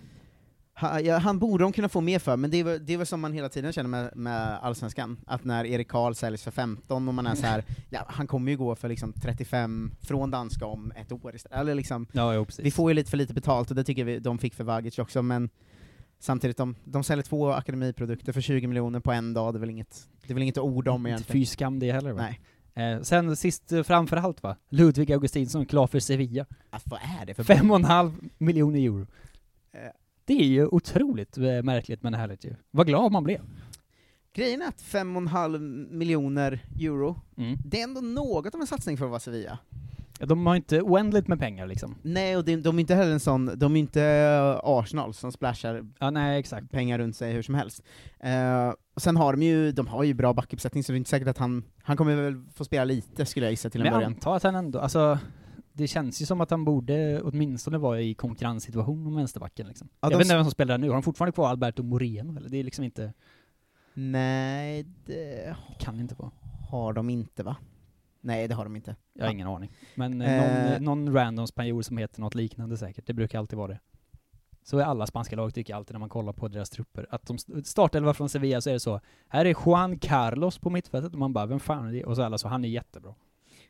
Han, ja, han borde de kunna få mer för, men det är, det är väl som man hela tiden känner med, med Allsvenskan, att när Erik Karl säljs för 15 och man är så här, ja han kommer ju gå för liksom 35 från danska om ett år istället, eller liksom, Ja, jo, vi får ju lite för lite betalt, och det tycker vi de fick för Vagic också, men samtidigt, de, de säljer två akademiprodukter för 20 miljoner på en dag, det är väl inget, det är väl inget ord om egentligen. fy skam det heller va? Nej. Eh, sen sist eh, framför allt va, Ludvig Augustinsson klar för Sevilla. Alltså, vad är det för Fem och en halv miljoner euro. Det är ju otroligt eh, märkligt men härligt ju. Vad glad man blev. Grejen är att 5,5 miljoner euro, Mm. det är ändå något av en satsning för att vara Sevilla. Ja, De har inte oändligt med pengar liksom. Nej, och de, de är inte heller en sån, de är inte eh, Arsenal som splashar Ja, nej pengar runt sig hur som helst. Eh, och sen har de ju, de har ju bra backuppsättning, så det är inte säkert att han, han kommer väl få spela lite skulle jag gissa till en Men jag början. antar att han ändå, alltså det känns ju som att han borde åtminstone vara i konkurrenssituation om vänsterbacken liksom. Ja, jag vet inte vem som spelar där nu, har de fortfarande kvar Alberto Moreno eller? Det är liksom inte, Nej, det kan inte vara. har de inte va? Nej, det har de inte. Jag har Ja. ingen aning. Men eh, Eh. någon, någon random spanjor som heter något liknande säkert, det brukar alltid vara det. Så är alla spanska lag tycker jag alltid när man kollar på deras trupper. Att de st- startelva från Sevilla så är det så, här är Juan Carlos på mittfältet, och man bara, vem fan är det? Och så alla så, han är jättebra.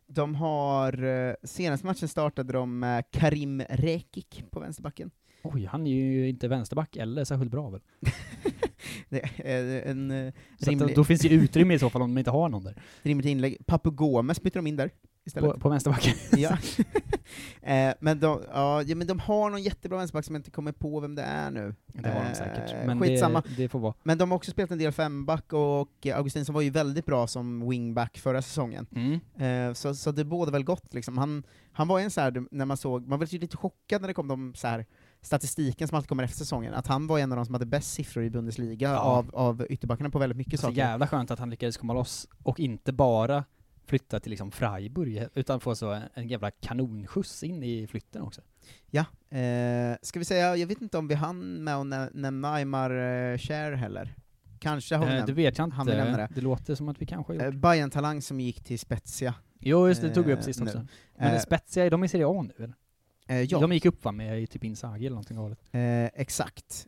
De har, eh, senaste matchen startade de med Karim Rekik på vänsterbacken. Oj, han är ju inte vänsterback eller särskilt bra väl? Det är en eh, Så att då, rimlig, då finns det ju utrymme i så fall om de inte har någon där. rimligt inlägg. Papu Gomes bytte de in där istället. På, på vänsterbacken. ja. eh, men, de, ja, ja, men de har någon jättebra vänsterback som jag inte kommer på vem det är nu. Det har de Eh, säkert. Men skitsamma. det, det får vara. Men de har också spelat en del femback, och Augustinsson var ju väldigt bra som wingback förra säsongen. Mm. Eh, så, så det båda väl gott liksom. Han, han var en så här, när man såg, man var lite chockad när det kom de så här statistiken som alltid kommer efter säsongen, att han var en av de som hade bäst siffror i Bundesliga Ja. av, av ytterbackarna på väldigt mycket Så saker. jävla skönt att han lyckades komma loss och inte bara flytta till liksom Freiburg, utan få så en, en jävla kanonskjuts in i flytten också. Ja, eh, ska vi säga, jag vet inte om vi hann med att nä- nämna Aymar eh, Cher heller. Kanske har vi Eh, det vet jag inte. det. Det låter som att vi kanske har Eh, gjort. Bayern Talang som gick till Spezia. Jo, just det, det tog vi upp eh, sist nu. också. Men Eh, Spezia, är de i Serie A nu eller? eh, ja, De gick upp va, med i typ Inzaghi eller någonting galet. eh, exakt.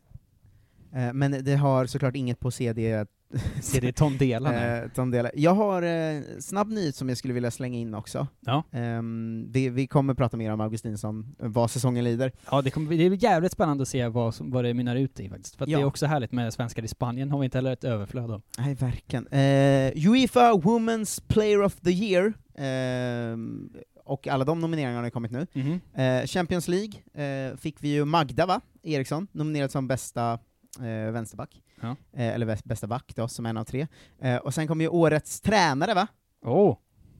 Eh, men det har såklart inget på CD Ser det? Eh, Tondela. Jag har eh, snabb nyhet som jag skulle vilja slänga in också. Ja. Ehm, vi, vi kommer prata mer om Augustinsson, eh, vad säsongen lider. Ja, det, kommer, det är jävligt spännande att se vad, som, vad det mynnar ut i faktiskt. För Ja. det är också härligt med svenskar i Spanien, har vi inte heller ett överflöd av. Nej, verkligen. Eh, Uefa Women's Player of the Year, ehm, och alla de nomineringarna har kommit nu. Mhm. Eh, Champions League eh, fick vi ju Magda, va? Eriksson, nominerad som bästa eh, vänsterback. Ja. Eh, eller bäst- bästa back då, som en av tre. Eh, och sen kom ju årets tränare, va? Oh,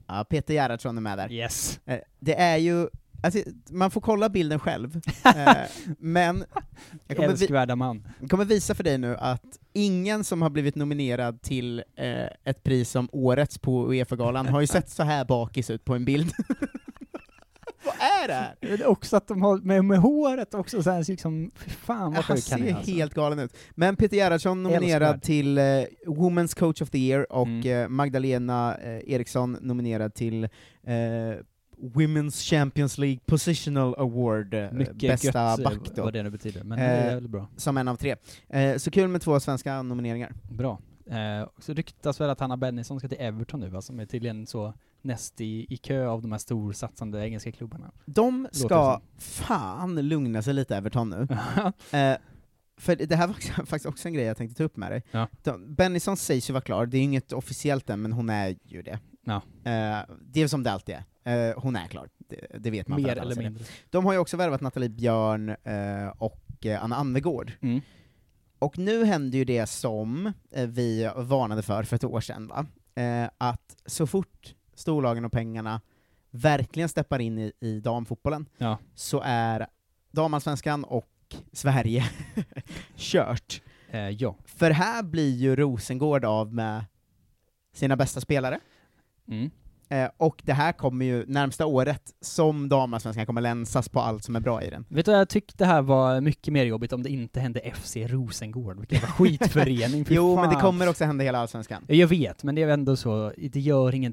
Ja, Peter Gerhardsson är med där. yes! Eh, det är ju, alltså, man får kolla bilden själv, men jag kommer, Älskvärda man. kommer visa för dig nu att ingen som har blivit nominerad till ett pris som Årets på Uefa-galan har ju sett så här bakis ut på en bild. Är det här? Också att de har, med, med håret också så här, liksom, fy fan vad sjuk han ser alltså. helt galen ut. Men Peter Gerhardsson nominerad Älskvärd. till eh, Women's Coach of the Year, och Mm. eh, Magdalena eh, Eriksson nominerad till eh, Women's Champions League Positional Award, eh, Mycket bästa gött, eh, back då, vad det nu betyder, men det är bra. som en av tre. Så kul med två svenska nomineringar. Bra. Eh, så ryktas väl att Hanna Bennison ska till Everton nu va, som är tydligen så näst i, i kö av de här storsatsande engelska klubbarna. De ska fan lugna sig lite, Everton nu. Eh, för det här var faktiskt också en grej jag tänkte ta upp med dig. Ja. De, Bennison sägs ju vara klar, det är inget officiellt än, men hon är ju det. Ja. Eh, det är som det alltid är. Eh, hon är klar, det, det vet man. Mer eller det. mindre. De har ju också värvat Nathalie Björn eh, och eh, Anna Anvegård. Mm. Och nu händer ju det som eh, vi varnade för för ett år sedan, va? Att så fort storlagen och pengarna verkligen steppar in i, i damfotbollen, Ja. så är damallsvenskan och Sverige kört. Eh, ja. För här blir ju Rosengård av med sina bästa spelare, Mm. eh, och det här kommer ju närmsta året, som damallsvenskan kommer länsas på allt som är bra i den. Vet du jag tyckte det här var mycket mer jobbigt om det inte hände FC Rosengård, vilken jävla skitförening, Jo, men det fan. kommer också hända hela allsvenskan. Jag vet, men det är ändå så, det gör ingen...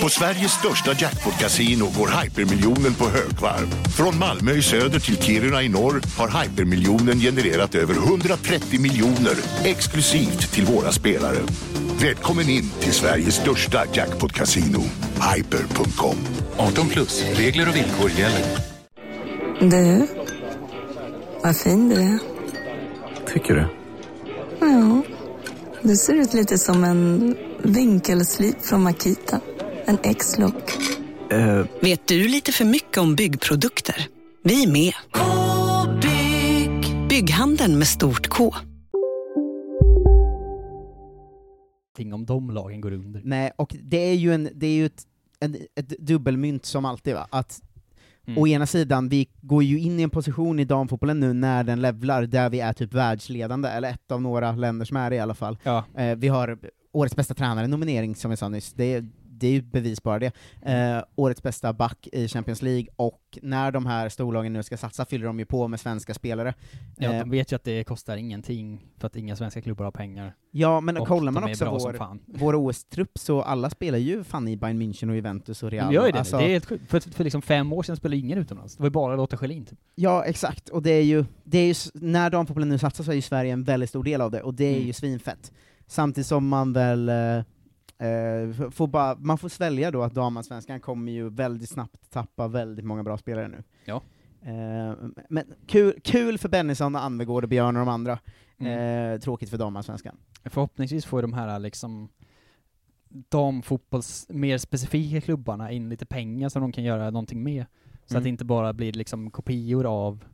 På Sveriges största jackpot-kasino går hypermiljonen på högvarv. Från Malmö i söder till Kiruna i norr har hypermiljonen genererat över 130 miljoner exklusivt till våra spelare. Välkommen in till Sveriges största jackpot-kasino, hyper.com. 18 plus, regler och villkor gäller. Du, vad fin du är. Tycker du? Ja, du ser ut lite som en vinkelslip från Makita. En X-look. Eh, Vet du lite för mycket om byggprodukter? Vi är med. -bygg. Bygghandeln med stort K. Om de lagen går under. Nej, och det är ju, en, det är ju ett, en, ett dubbelmynt som alltid, va? Att Mm. å ena sidan, vi går ju in i en position i damfotbollen nu när den levlar, där vi är typ världsledande, eller ett av några länder som är det i alla fall. Ja. Eh, vi har årets bästa tränare-nominering, som jag sa nyss, det är, det är ju ett bevis bara det. Eh, årets bästa back i Champions League, och när de här storlagen nu ska satsa fyller de ju på med svenska spelare. Ja, Eh, de vet ju att det kostar ingenting, för att inga svenska klubbar har pengar. Ja, men Och kollar man också vår, vår OS-trupp, så alla spelar ju fan i Bayern München och Juventus och Real. De gör ju det, Alltså- det är sjukt. För, för liksom fem år sedan spelade ingen utomlands. Det var ju bara Lotta Schelin typ. Ja, exakt. Och det är ju, det är ju när damfotbollen nu satsar så är ju Sverige en väldigt stor del av det, och det är Mm. ju svinfett. Samtidigt som man väl eh, eh, får bara, man får svälja då att damallsvenskan kommer ju väldigt snabbt tappa väldigt många bra spelare nu. Ja. Eh, men kul, kul för Bennison och Anvegård och Björn och de andra. Mm. Eh, tråkigt för damallsvenskan. Förhoppningsvis får de här liksom damfotbolls, mer specifika klubbarna in lite pengar som de kan göra någonting med. Så Mm. att det inte bara blir liksom kopior av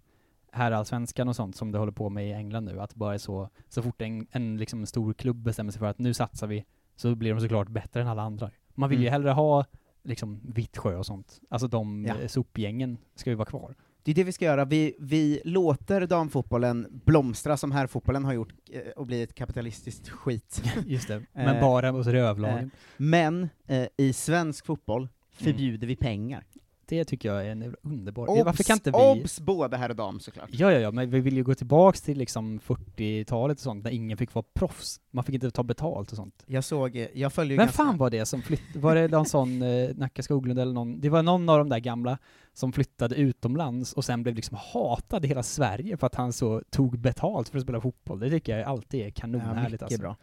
herrallsvenskan och sånt som det håller på med i England nu, att det bara är så, så fort en, en liksom stor klubb bestämmer sig för att nu satsar vi, så blir de såklart bättre än alla andra. Man vill ju Mm. hellre ha liksom Vittsjö och sånt, alltså de Ja. ja. sopgängen ska ju vara kvar. Det är det vi ska göra, vi, vi låter damfotbollen blomstra som herrfotbollen har gjort, eh, och bli ett kapitalistiskt skit. Just det, men Eh, bara hos rövlagen. Eh, Men eh, i svensk fotboll förbjuder vi pengar. Det tycker jag är en underbar... Obs, Varför kan inte vi... obs både herr och dam såklart. Ja, ja, ja, men vi vill ju gå tillbaks till liksom 40-talet och sånt, när ingen fick vara proffs. Man fick inte ta betalt och sånt. Jag såg, eh, jag följer ju Vem ganska... fan var det som flyttade? Var det någon sån eh, Nacka Skoglund eller någon? Det var någon av de där gamla som flyttade utomlands och sen blev liksom hatad i hela Sverige för att han så tog betalt för att spela fotboll. Det tycker jag alltid är Ja, kanonhärligt mycket alltså. bra.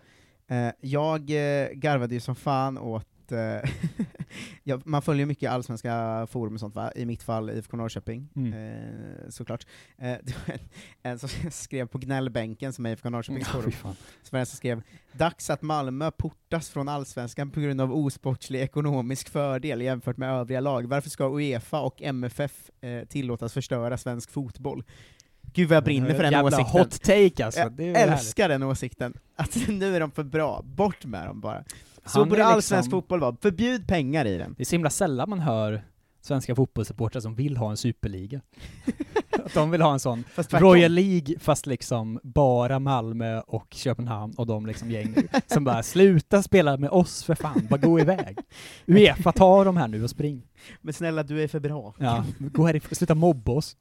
Eh, jag eh, garvade ju som fan åt eh, ja, man följer mycket allsvenska forum och sånt va, i mitt fall IFK Norrköping, Mm. eh, såklart. Eh, det var en, en som skrev på gnällbänken som är IFK Norrköpings Ja, forum, fan. som var en som skrev ”Dags att Malmö portas från allsvenskan på grund av osportslig ekonomisk fördel jämfört med övriga lag. Varför ska Uefa och MFF eh, tillåtas förstöra svensk fotboll?” Gud vad jag brinner för den Jävla åsikten. hot take alltså. Jag älskar den åsikten. Att nu är de för bra, bort med dem bara. Så borde allsvensk liksom- fotboll vara, förbjud pengar i den. Det är så himla sällan man hör svenska fotbollssupportrar som vill ha en superliga. Att de vill ha en sån. Royal League, fast liksom bara Malmö och Köpenhamn och de liksom gäng som bara sluta spela med oss för fan, bara gå iväg. Uefa, ta de här nu och spring. Men snälla, du är för bra. Ja, gå härifrån, sluta mobba oss.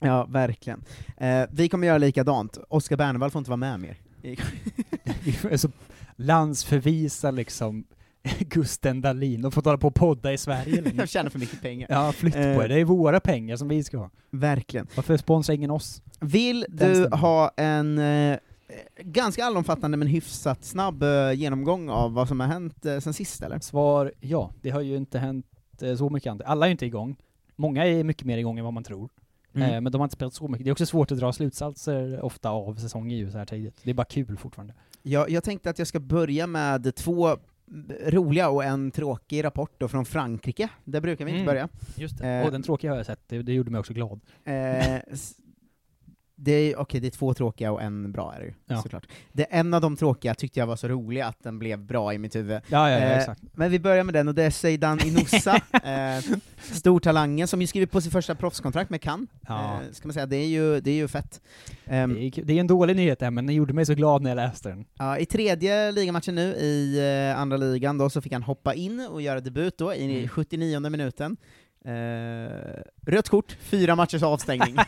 Ja, verkligen. Eh, vi kommer göra likadant. Oskar Bernevall får inte vara med mer. Vi är så landsförvisa liksom Gusten Dahlin, de får hålla på och podda i Sverige längre. Jag tjänar för mycket pengar. Ja, flytt på Eh, er, det är våra pengar som vi ska ha. Verkligen. Varför sponsrar ingen oss? Vill Den du stämmer. ha en eh, ganska allomfattande men hyfsat snabb eh, genomgång av vad som har hänt eh, sen sist, eller? Svar ja, det har ju inte hänt eh, så mycket annat. Alla är inte igång. Många är mycket mer igång än vad man tror. Mm. Eh, men de har inte spelat så mycket. Det är också svårt att dra slutsatser ofta av säsongen ju så här tidigt. Det är bara kul fortfarande. Jag, jag tänkte att jag ska börja med två roliga och en tråkig rapport då från Frankrike. Där brukar vi inte Mm. börja. Just det. Eh, och den tråkiga har jag sett, det, det gjorde mig också glad. Eh, det är, okej, det är två tråkiga och en bra är det ju, Ja. såklart. Det, en av de tråkiga tyckte jag var så rolig att den blev bra i mitt huvud. Ja, ja, Eh, exakt. Men vi börjar med den, och det är Zeidan Inoussa, eh, stortalangen, som ju skrivit på sitt första proffskontrakt med Cannes. Ja. Eh, ska man säga, det är ju, det är ju fett. Ehm, Det är, det är en dålig nyhet där, men den gjorde mig så glad när jag läste den. Ja, I tredje ligamatchen nu, i eh, andra ligan, då, så fick han hoppa in och göra debut då, i Mm. 79 minuten. Rött kort, fyra matchers avstängning.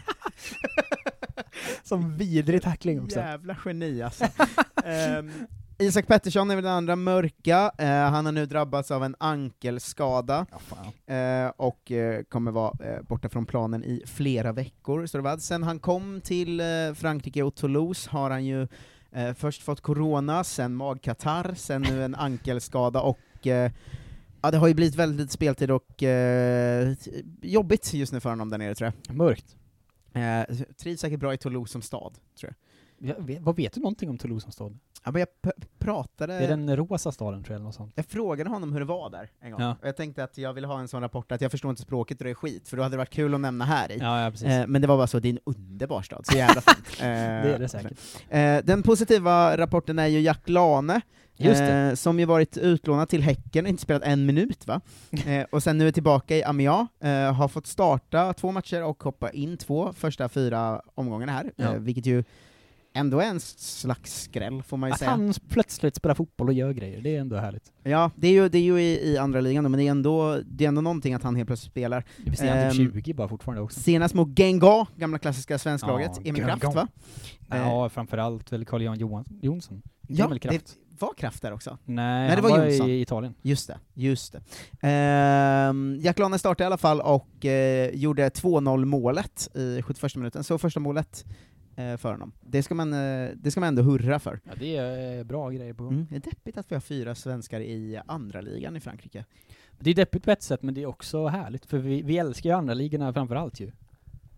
Som vidrig tackling också. Jävla geni alltså. Ehm, Isak Pettersson är väl den andra mörka, eh, han har nu drabbats av en ankelskada, eh, och eh, kommer vara borta från planen i flera veckor. Så det var. Sen han kom till Frankrike och Toulouse har han ju först fått corona, sen magkatarr, sen nu en ankelskada, och ja, det har ju blivit väldigt speltid och eh, jobbigt just nu för honom där nere tror jag. Mörkt. Eh, trivs säkert bra i Toulouse som stad, tror jag. Ja, vet- vad vet du någonting om Toulouse som stad? Ja, men jag pratade... Det är den rosa staden tror jag, eller något sånt. Jag frågade honom hur det var där en gång, Ja. och jag tänkte att jag ville ha en sån rapport att jag förstår inte språket och det är skit, för då hade det varit kul att nämna här i. Ja, ja, precis. Eh, men det var bara så, det är en underbar stad, så jävla fint. Eh, Det är det säkert. Eh, den positiva rapporten är ju Jack Lane. Eh, som ju varit utlånad till Häcken och inte spelat en minut va? Eh, och sen nu är tillbaka i Amiens, eh, har fått starta två matcher och hoppa in två första fyra omgångarna här, Ja. eh, vilket ju ändå är en slags skräll får man ju Att säga. han plötsligt spelar fotboll och gör grejer, det är ändå härligt. Ja, det är ju, det är ju i, i andra ligan då, men det är, ändå, det är ändå någonting att han helt plötsligt spelar. Visst är han typ Ehm, 20 bara fortfarande också? Senast mot Genga, gamla klassiska svensklaget, Ja, Emil. Kraft va? Eh, Ja, framförallt väl Carl-Jan Johan- Jonsson. Ja, Emil Kraft. det var Kraft där också. Nej, Nej, han det var, Jonsson. i Italien. Just det, just det. Ehm, Jack Lane startade i alla fall och eh, gjorde 2-0 målet i 71 minuten, så första målet eh, för honom. Det ska, man, eh, det ska man ändå hurra för. Ja, det är eh, bra grejer på gång. Mm. Det är deppigt att vi har fyra svenskar i andra ligan i Frankrike. Det är deppigt på ett sätt, men det är också härligt, för vi, vi älskar ju andra ligorna framförallt ju.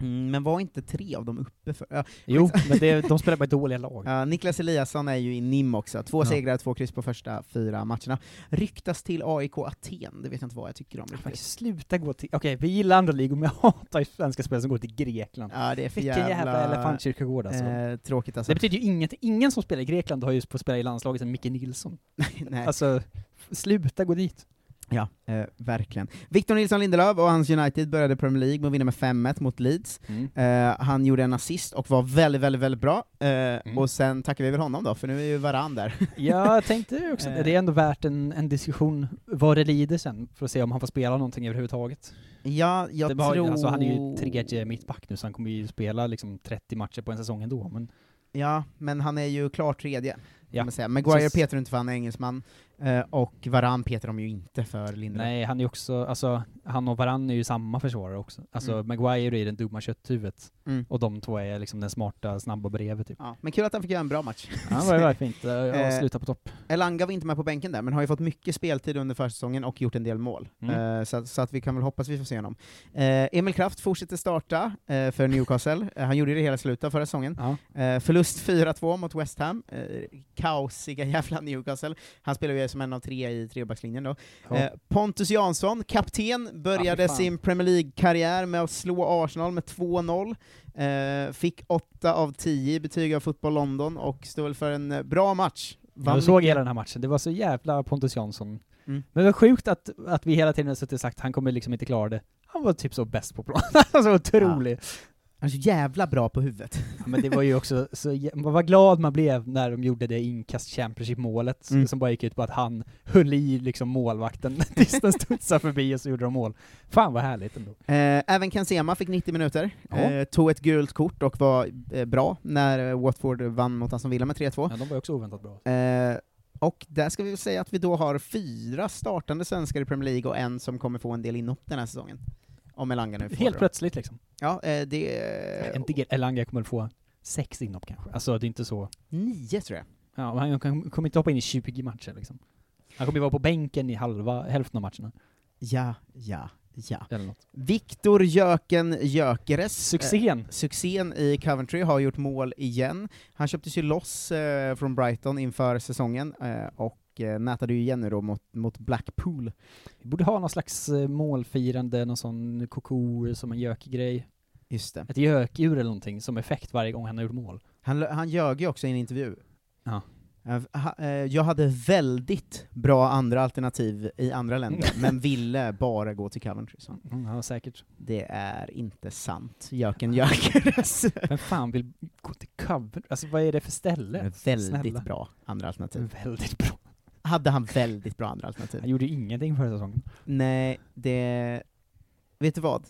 Mm, men var inte tre av dem uppe för... Ja, Jo, men det, de spelar bara dåliga lag. Ja, Niklas Eliasson är ju i NIM också, två Ja. segrar, två kryss på första fyra matcherna. Ryktas till AIK Aten, det vet jag inte vad jag tycker om riktigt. sluta gå till... Okej, vi gillar andra ligor, men jag hatar ju svenska spelare som går till Grekland. Ja, det är för Vilken jävla, jävla, elefantkyrkogård alltså. Eh, tråkigt alltså. Det betyder ju inget, ingen som spelar i Grekland har ju fått spela i landslaget än Micke Nilsson. Nej. Alltså, sluta gå dit. Ja, eh, verkligen. Victor Nilsson Lindelöf och hans United började Premier League med att vinna med 5-1 mot Leeds. Mm. Eh, han gjorde en assist och var väldigt, väldigt, väldigt bra. Eh, Mm. Och sen tackar vi väl honom då, för nu är ju Varann där. Ja, jag tänkte också det. Är ändå värt en, en diskussion vad det lider sen, för att se om han får spela någonting överhuvudtaget. ja, jag det var, tror... alltså, han är ju tredje mittback nu, så han kommer ju spela liksom 30 matcher på en säsong ändå, men Ja, men han är ju klart tredje. Ja. Man säga. Maguire Precis. petar inte för han är engelsman, eh, och Varann petar de ju inte för Lindelöf. nej, han är också, alltså, han och Varann är ju samma försvarare också. Alltså, Mm. Maguire är den dumma kötthuvudet, Mm. och de två är liksom den smarta, snabba brevet typ. Ja, men kul att han fick göra en bra match. Ja, det var ju fint. Jag Eh, slutar på topp. Elanga var inte med på bänken där, men har ju fått mycket speltid under försäsongen och gjort en del mål. Mm. Eh, så, att- så att vi kan väl hoppas vi får se honom. Eh, Emil Kraft fortsätter starta eh, för Newcastle, han gjorde det hela slutet av förra säsongen. Ja. Förlust 4-2 mot West Ham, kaosiga jävla Newcastle. Han spelar ju som en av tre i trebackslinjen då. Eh, Pontus Jansson, kapten, började Ja, sin Premier League-karriär med att slå Arsenal med 2-0. Eh, fick 8 av 10 i betyg av Fotboll London och stod väl för en eh, bra match. Vann Jag såg hela den här matchen, det var så jävla Pontus Jansson. Mm. Men det var sjukt att, att vi hela tiden har suttit och sagt han kommer liksom inte klara det. Han var typ så bäst på plan. alltså otrolig. Han är så jävla bra på huvudet. Ja, men det var ju också, så, man var glad man blev när de gjorde det inkast Championship-målet, Mm. som bara gick ut på att han höll i liksom målvakten tills den studsade förbi och så gjorde de mål. Fan vad härligt ändå. Eh, även Ken Sema fick 90 minuter, Ja. eh, tog ett gult kort och var eh, bra när Watford vann mot Aston Villa med 3-2. Ja, de var också oväntat bra. Eh, och där ska vi säga att vi då har fyra startande svenskar i Premier League och en som kommer få en del inhopp den här säsongen. Om Elanga nu får Helt det då. plötsligt liksom. Ja, eh, det... Jag ge- Elanga kommer få sex inhopp kanske. Alltså det är inte så... Nio tror jag. Ja, men han kommer inte hoppa in i 20 matcher liksom. Han kommer ju vara på bänken i halva, hälften av matcherna. Ja, ja, ja. Eller något. Viktor Jöken Gyökeres, Succén! eh, succén i Coventry, har gjort mål igen. Han köptes ju loss eh, från Brighton inför säsongen, eh, och eh, nätade ju igen nu då mot, mot Blackpool. Vi borde ha någon slags eh, målfirande, någon sån koko som en gökgrej. Just det. Ett gökur eller någonting som effekt varje gång han har gjort mål. Han, han ljög ju också i en intervju. Ja. Eh, eh, Jag hade väldigt bra andra alternativ i andra länder, men ville bara gå till Coventry. Så. Mm, ja, säkert. Det är inte sant, Jöken Gyökeres. Vem fan vill gå till cover? Alltså vad är det för ställe? väldigt Snälla. bra andra alternativ. Väldigt bra. Hade han väldigt bra andra alternativ? Han gjorde ju ingenting förra säsongen. Nej, det... Vet du vad?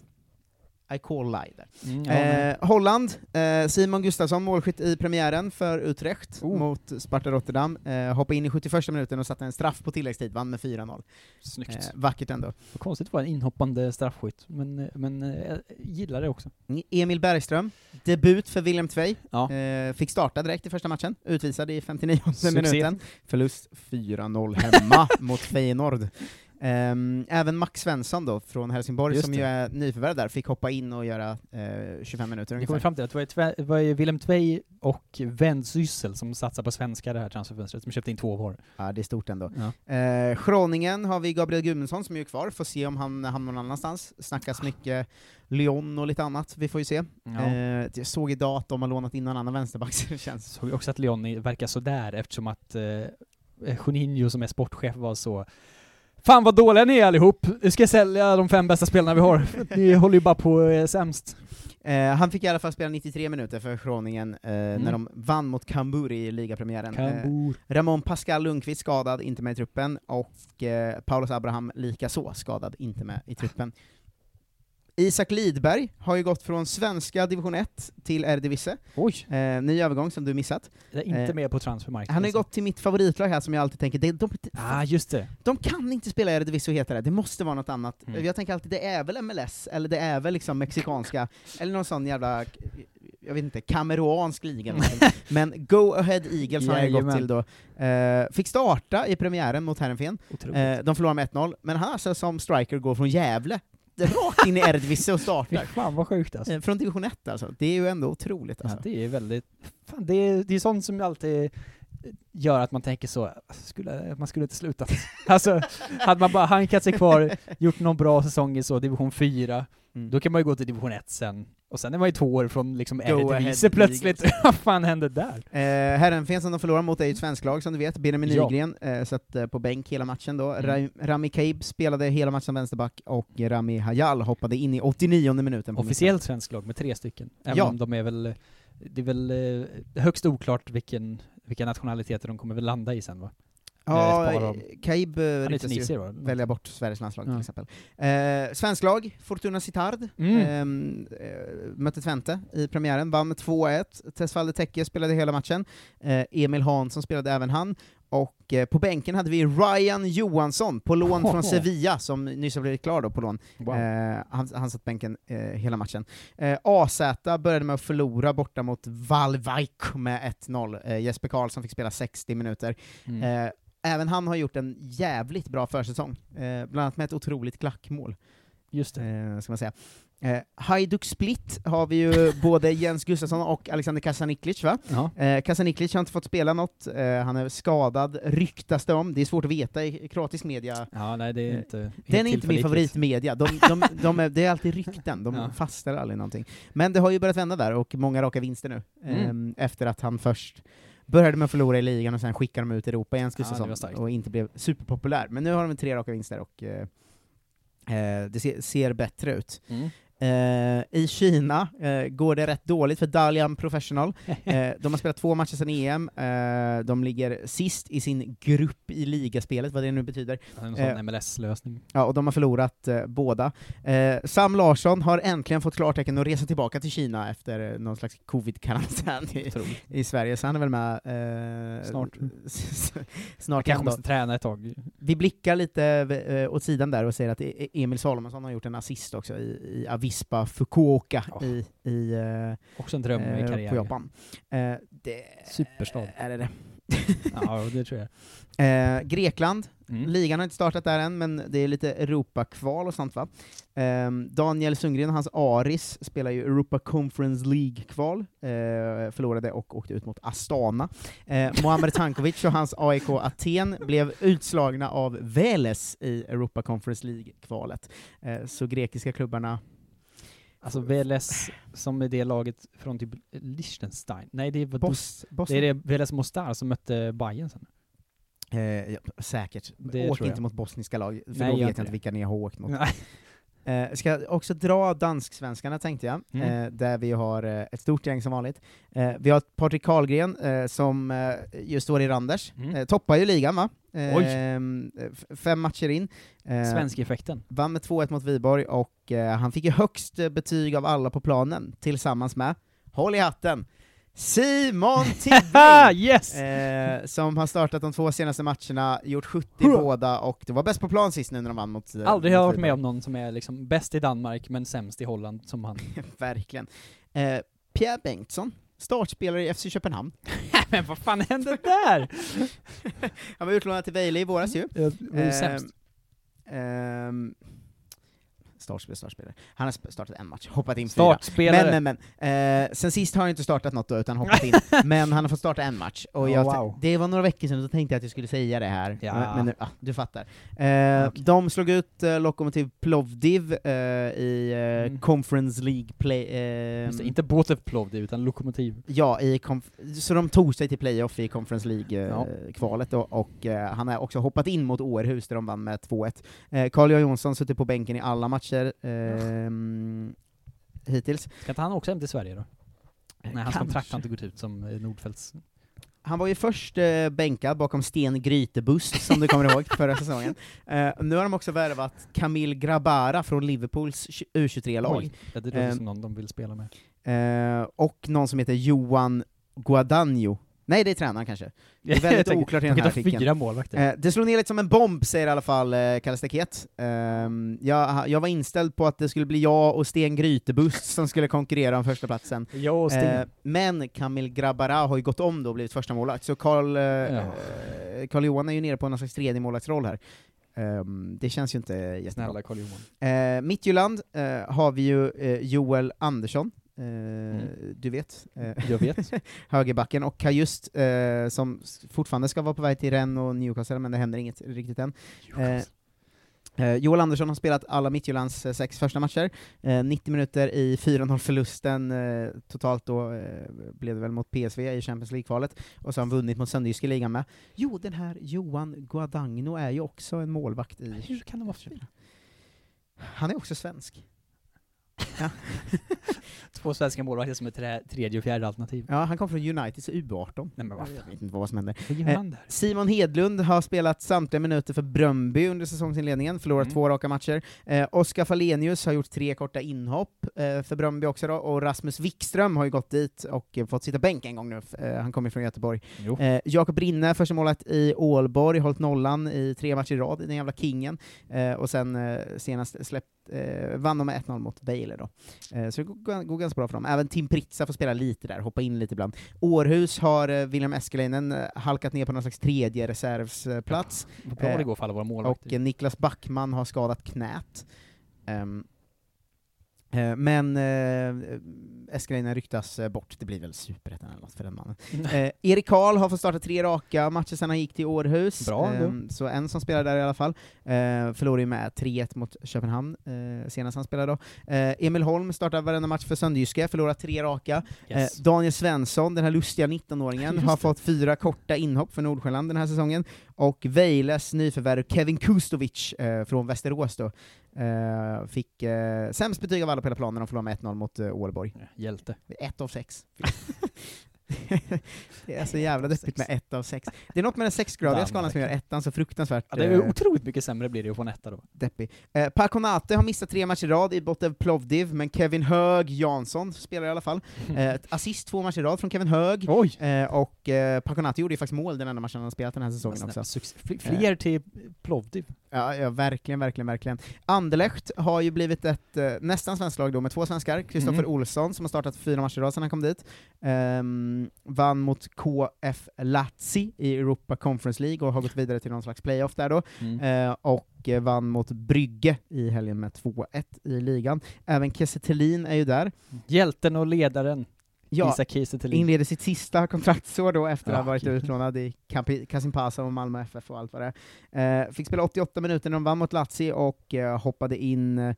I call lie där. Mm, eh, Holland, eh, Simon Gustafsson, målskytt i premiären för Utrecht Oh. mot Sparta Rotterdam. Eh, hoppade in i 71 minuten och satte en straff på tilläggstid, vann med 4-0. Snyggt. Eh, vackert ändå. Vad konstigt vara en inhoppande straffskytt, men, men eh, jag gillar det också. Emil Bergström, debut för Willem Tvei. Ja. Eh, fick starta direkt i första matchen, utvisad i 59 Succé. minuten. Förlust 4-0 hemma mot Feyenoord. Ehm, även Max Svensson då, från Helsingborg, Just som det. ju är nyförvärv där, fick hoppa in och göra eh, 25 minuter Vi ungefär. kommer fram till att det var, ju Tve- det var ju Willem Tvei och Vendsyssel som satsar på svenska det här transferfönstret, som köpte in två var. Ja, det är stort ändå. Ja. Eh, Schroningen har vi Gabriel Gudmundsson som är kvar, får se om han hamnar någon annanstans. Snackas mycket Lyon och lite annat, vi får ju se. Ja. Eh, jag såg idag att de har lånat in någon annan vänsterback, så det känns... Såg också att Leon verkar sådär eftersom att eh, Juninho som är sportchef var så Fan vad dåliga ni är allihop! Vi ska sälja de fem bästa spelarna vi har. Ni håller ju bara på eh, sämst. Eh, han fick i alla fall spela 93 minuter för Schroningen eh, när de vann mot Cambur i ligapremiären. Cambur. Eh, Ramon Pascal Lundqvist skadad, inte med i truppen, och eh, Paulus Abraham likaså skadad, inte med i truppen. Isak Lidberg har ju gått från svenska division 1 till Eredivisie. Oj! Eh, ny övergång som du missat. Jag är inte Eh, med på transfermarknaden. Han har ju gått till mitt favoritlag här som jag alltid tänker, det, de, Ah, just det. de kan inte spela Eredivisie och heta det, det måste vara något annat. Mm. Jag tänker alltid, det är väl MLS, eller det är väl liksom mexikanska, eller någon sån jävla, jag vet inte, kameruansk liga eller någonting. Men Go Ahead Eagles har han ju gått till då. Eh, fick starta i premiären mot Herrenfen, Otroligt. eh, de förlorar med 1-0, men han alltså som striker går från Gävle rakt in i Eredivisie och startar. fan vad sjukt alltså. Eh, Från division 1 alltså, det är ju ändå otroligt alltså. Ja, det är väldigt... Fan, det är, det är sånt som alltid gör att man tänker så, skulle, man skulle inte slutat. alltså, hade man bara hankat sig kvar, gjort någon bra säsong i så division 4, Mm. då kan man ju gå till division 1 sen. Och sen är man ju två år från liksom Go Eredivisie ahead, plötsligt. Vad fan hände där? Eh, Herrenfen de förlorar mot är ju ett svenskt lag som du vet, Benjamin Ja. Nygren eh, satt eh, på bänk hela matchen då. Mm. Ra- Rami Kaib spelade hela matchen vänsterback, och Rami Hayal hoppade in i 89 minuten Officiellt svensk lag med tre stycken. Även Ja. om de är väl, det är väl eh, högst oklart vilken, vilka nationaliteter de kommer väl landa i sen va? Ja? Kaib eh, ryktas ju va? välja bort Sveriges landslag till Ja. exempel. Eh, svensk lag, Fortuna Sittard, Mm. ehm, eh, mötte Twente i premiären, vann med 2-1. Tesfalde Tekke spelade hela matchen, eh, Emil Hansson spelade även han, och eh, på bänken hade vi Ryan Johansson, på lån från Sevilla, som nyss har blivit klar då på lån. Wow. Eh, han, han satt bänken eh, hela matchen. Eh, AZ började med att förlora borta mot Valvaik med 1-0. Eh, Jesper Karlsson fick spela 60 minuter. Mm. Även han har gjort en jävligt bra försäsong, eh, bland annat med ett otroligt klackmål. Just det. Eh, ska man säga. Eh, Hajduk Split har vi ju både Jens Gustafsson och Alexander Kasaniklic va? Ja. Eh, Kasaniklic har inte fått spela något, eh, han är skadad, ryktas det om, det är svårt att veta i kroatisk media. ja, nej det är Eh, inte Den är inte min favoritmedia, de, de, de är, det är alltid rykten, de Ja. fastställer aldrig någonting. Men det har ju börjat vända där, och många raka vinster nu, Mm. eh, efter att han först började med att förlora i ligan och sen skickade de ut i Europa Ja, det var Gustafsson, starkt. och inte blev superpopulär. Men nu har de tre raka vinster och eh, eh, det ser, ser bättre ut. Mm. Eh, I Kina eh, går det rätt dåligt för Dalian Professional. Eh, de har spelat två matcher sedan EM, eh, de ligger sist i sin grupp i ligaspelet, vad det nu betyder. En sån Eh, MLS-lösning. Ja, och de har förlorat eh, båda. Sam Larsson har äntligen fått klartecken att resa tillbaka till Kina efter någon slags covid-karantän i, i Sverige, så han är väl med Snart. snart Kanske måste träna ett tag. Vi blickar lite åt sidan där och säger att E- Emil Salomonsson har gjort en assist också i, i Avispa Fukuoka i, i Oh. Också en dröm i eh, karriären. på Japan. Eh, det, Superstad. Är det det? ja, det tror jag. Eh, Grekland, Mm. ligan har inte startat där än, men det är lite Europakval och sånt va? Eh, Daniel Sundgren och hans Aris spelar ju Europa Conference League-kval, eh, förlorade och åkte ut mot Astana. Eh, Muamer Tankovic och hans AIK Aten blev utslagna av Veles i Europa Conference League-kvalet. Eh, så grekiska klubbarna Alltså VLS som är det laget från typ Liechtenstein. Nej, det var Bos- det Bosnien. är det VLS Mostar som mötte Bayern sen. Eh, ja, säkert. Det Åk jag. inte mot bosniska lag, för Nej, då vet jag inte det. vilka ni har åkt mot. Nej. Eh, ska också dra dansksvenskarna tänkte jag, Mm. eh, där vi har eh, ett stort gäng som vanligt. Eh, vi har Patrik Karlgren eh, som eh, just står i Randers, Mm. toppar ju ligan va? Eh, fem matcher in. Eh, Svensk-effekten. Vann med 2-1 mot Viborg, och eh, han fick ju högst eh, betyg av alla på planen, tillsammans med, håll i hatten, Simon Tibbling! yes! eh, som har startat de två senaste matcherna, gjort 70 båda, och det var bäst på plan sist nu när de vann mot eh, Aldrig har jag varit med om någon som är liksom bäst i Danmark men sämst i Holland som han. Verkligen. Eh, Pierre Bengtsson, startspelare i FC Köpenhamn. men vad fan hände där? Han var utlånad till Vejle i våras ju. Ja, det var ju sämst. ehm, startspelare, startspelare. Han har startat en match, hoppat in Startspelare. fyra. Men, men, men. Eh, sen sist har han inte startat något då, utan hoppat in. men han har fått starta en match. Och Oh, wow. Det var några veckor sedan, och då tänkte jag att jag skulle säga det här. Ja. Men, men nu, ah, du fattar. Eh, De slog ut eh, Lokomotiv Plovdiv eh, i eh, Mm. Conference League Play... Eh, det, inte Båtev Plovdiv utan Lokomotiv. Ja, i så de tog sig till playoff i Conference Ja. League-kvalet, och, och eh, han har också hoppat in mot Århus där de vann med 2-1. Eh, Carl Johan Jonsson suttit på bänken i alla matcher ehm, hittills. Ska inte han också hem till Sverige då? Nej, hans kontrakt har inte gått ut som eh, Nordfeldts. Han var ju först eh, bänkad bakom Sten Grytebust, som du kommer ihåg, förra säsongen. Eh, nu har de också värvat Camille Grabara från Liverpools tj- U23-lag. Oj, ja, det låter Eh, som någon de vill spela med. Eh, och någon som heter Johan Guadagno. Nej, det är tränaren kanske. Det är väldigt oklart i de den här artikeln. fyra målvakter. Eh, det slog ner lite som en bomb, säger i alla fall eh, Kalle Staket. Ehm, jag, jag var inställd på att det skulle bli jag och Sten Grytebust som skulle konkurrera om första platsen. Jag och Sten. Eh, men Kamil Grabara har ju gått om då och blivit första målvakt så Carl, eh, Ja. eh, Carl Johan är ju nere på någon slags tredje målvaktsroll här. Ehm, det känns ju inte jättebra. Snälla Carl Johan. Eh, Midtjylland eh, har vi ju eh, Joel Andersson, eh, du vet. Eh, Mm. Jag vet. högerbacken, och Kajust, eh, som fortfarande ska vara på väg till Rennes och Newcastle, men det händer inget riktigt än. Eh, eh, Joel Andersson har spelat alla Midtjyllands eh, sex första matcher, eh, 90 minuter i 4-0-förlusten, eh, totalt då blev det väl mot PSV i Champions League-kvalet, och så har han vunnit mot Sönderjyske ligan med. Jo, den här Johan Guadagno är ju också en målvakt i... Hur kan det vara så? Han är också svensk. Ja. Två svenska målvakter som är trä, tredje och fjärde alternativ. Ja, han kom från Uniteds U18. Nej men vad Jag vet inte vad som hände. Eh? Simon Hedlund har spelat samtliga minuter för Bröndby under säsongsinledningen, förlorat Mm. två raka matcher. Eh, Oskar Falenius har gjort tre korta inhopp eh, för Bröndby också då, och Rasmus Wikström har ju gått dit och eh, fått sitta bänk en gång nu, eh, han kommer från Göteborg. Eh, Jakob Rinne, första målet i Ålborg, hållit nollan i tre matcher i rad, den jävla kingen. Och sen senast släppt, vann de med 1-0 mot Bailey då. Eh, så det går, går ganska bra för dem. Även Tim Pritsa får spela lite där, hoppa in lite ibland. Århus har eh, William Eskelinen eh, halkat ner på någon slags tredje reservsplats. Bra det går för alla våra målvakter. Och Niklas Backman har skadat knät. Ehm, eh, men eh, Eskelinen ryktas eh, bort, det blir väl superettan eller något för den mannen. Eh, Erik Karl har fått starta tre raka matcher sedan han gick till Århus, Bra. Ehm, så en som spelar där i alla fall. Eh, förlorade ju med 3-1 mot Köpenhamn eh, senast han spelade då. Eh, Emil Holm startar varenda match för Sönderjyske, förlorat tre raka. Yes. Eh, Daniel Svensson, den här lustiga 19-åringen, Just har fått fyra korta inhopp för Nordsjälland den här säsongen. Och Vejles nyförvärv Kevin Kustovic eh, från Västerås då, eh, fick eh, sämst betyg av alla på hela planen, de förlorade med 1-0 mot eh, Ålborg. Hjälte. Ett av sex. det är så jävla deppigt med ett av sex. Det är något med den sexgradiga skalan som gör ettan så fruktansvärt Ja, det är eh, otroligt mycket sämre blir det att få en etta då. deppig. Eh, Paconate har missat tre matcher i rad i Botev Plovdiv, men Kevin Hög Jansson spelar i alla fall. Eh, assist två matcher i rad från Kevin Hög, eh, och eh, Paconate gjorde ju faktiskt mål den enda matchen han har spelat den här säsongen också. fl- Fler till Plovdiv. Ja, ja, verkligen, verkligen, verkligen. Anderlecht har ju blivit ett eh, nästan svenskt lag då, med två svenskar. Kristoffer Mm. Olsson, som har startat fyra matcher i rad sedan han kom dit, ehm, vann mot KF Lazio i Europa Conference League och har gått vidare till någon slags playoff där då, Mm. eh, och eh, vann mot Brygge i helgen med 2-1 i ligan. Även Kiese är ju där. Hjälten och ledaren, Ja, inleder sitt sista kontraktsår då efter att ha varit gud. utlånad i Kasimpasa och Malmö FF och allt vad det är. Eh, fick spela 88 minuter när de vann mot Lazio och eh, hoppade in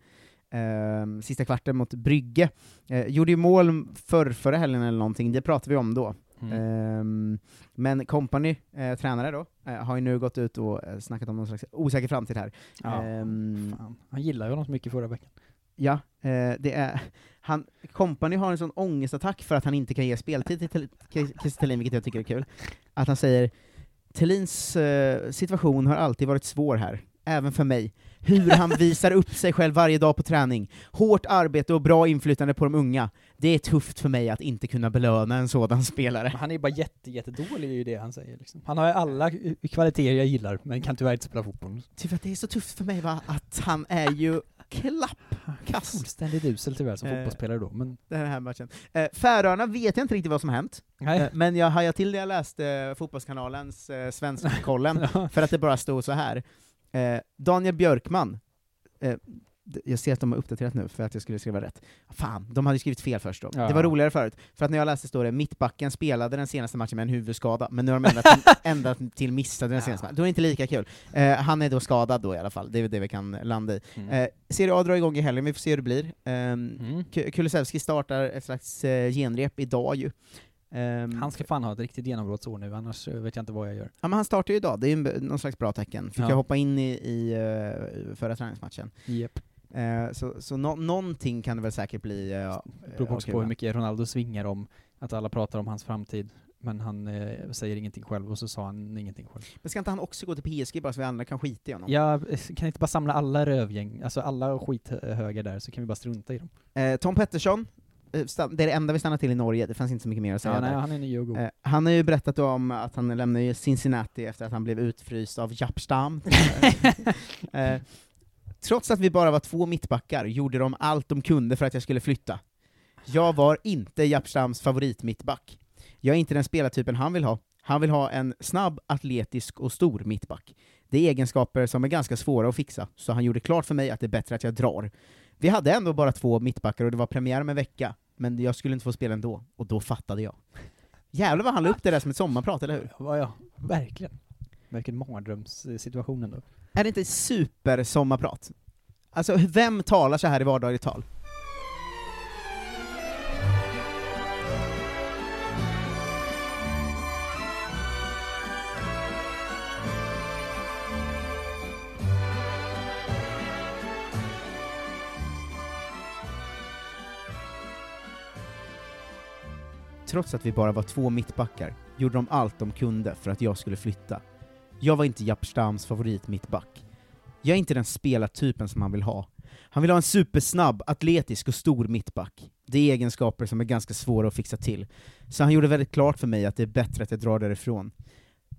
eh, sista kvarten mot Brygge. Eh, gjorde ju mål förr, förra helgen eller någonting, det pratade vi om då. Mm. Ehm, men Company, eh, tränare då, eh, har ju nu gått ut och eh, snackat om någon slags osäker framtid här. Ja, Ehm. Han gillade ju honom så mycket förra veckan. Ja, eh, det är, han, Company har en sån ångestattack för att han inte kan ge speltid till Kiese Thelin, vilket jag tycker är kul. Att han säger Thelins eh, situation har alltid varit svår här, även för mig. Hur han visar upp sig själv varje dag på träning. Hårt arbete och bra inflytande på de unga. Det är tufft för mig att inte kunna belöna en sådan spelare. Men han är ju bara jätte, jättedålig i det han säger liksom. Han har ju alla kvaliteter jag gillar, men kan tyvärr inte spela fotboll. Att det är så tufft för mig va, att han är ju klappkass. Fullständigt usel tyvärr som Eh, fotbollsspelare då, men den här matchen. Eh, Färöarna vet jag inte riktigt vad som har hänt, Nej. eh, men jag hajade till det jag läste eh, Fotbollskanalens eh, Svenskkollen, för att det bara stod så här. Eh, Daniel Björkman, eh, jag ser att de har uppdaterat nu för att jag skulle skriva rätt. Fan, de hade skrivit fel först då. Ja. Det var roligare förut, för att när jag läste står det mittbacken spelade den senaste matchen med en huvudskada, men nu har de ändrat till, ändrat till missade den senaste matchen. Då är det inte lika kul. Eh, han är då skadad då i alla fall, det är väl det vi kan landa i. Mm. Eh, Serie A drar igång i helgen, vi får se hur det blir. Um, Mm. Kulusevski startar ett slags eh, genrep idag ju. Ehm, han ska fan ha ett riktigt genombrottsår nu, annars eh, vet jag inte vad jag gör. Ja men han startar ju idag, det är ju någon slags bra tecken. Fick Ja. jag hoppa in i, i eh, förra träningsmatchen. Japp. Eh, så så nå- någonting kan det väl säkert bli. Uh, Det beror också på hur mycket Ronaldo svingar om att alla pratar om hans framtid, men han eh, säger ingenting själv, och så sa han ingenting själv. Men ska inte han också gå till PSG bara så vi andra kan skita i honom? Ja, kan inte bara samla alla rövgäng, alltså alla skithöger där, så kan vi bara strunta i dem. Eh, Tom Pettersson, det är det enda vi stannar till i Norge, det fanns inte så mycket mer att säga Ja, nej, han är ny och god. Eh, han har ju berättat om att han lämnade Cincinnati efter att han blev utfryst av Japstam. eh, trots att vi bara var två mittbackar gjorde de allt de kunde för att jag skulle flytta. Jag var inte Japstams favoritmittback. Jag är inte den spelartypen han vill ha. Han vill ha en snabb, atletisk och stor mittback. Det är egenskaper som är ganska svåra att fixa, så han gjorde klart för mig att det är bättre att jag drar. Vi hade ändå bara två mittbackar och det var premiär om en vecka, men jag skulle inte få spela ändå, och då fattade jag. Jävlar vad han la upp det där som ett sommarprat, eller hur? Ja, ja, verkligen. Vilken mardrömssituation ändå. Är det inte super-sommarprat? Alltså, vem talar så här i vardagligt tal? Trots att vi bara var två mittbackar gjorde de allt de kunde för att jag skulle flytta. Jag var inte Japstams favorit mittback. Jag är inte den spelartypen som han vill ha. Han vill ha en supersnabb, atletisk och stor mittback. Det är egenskaper som är ganska svåra att fixa till. Så han gjorde väldigt klart för mig att det är bättre att jag drar därifrån.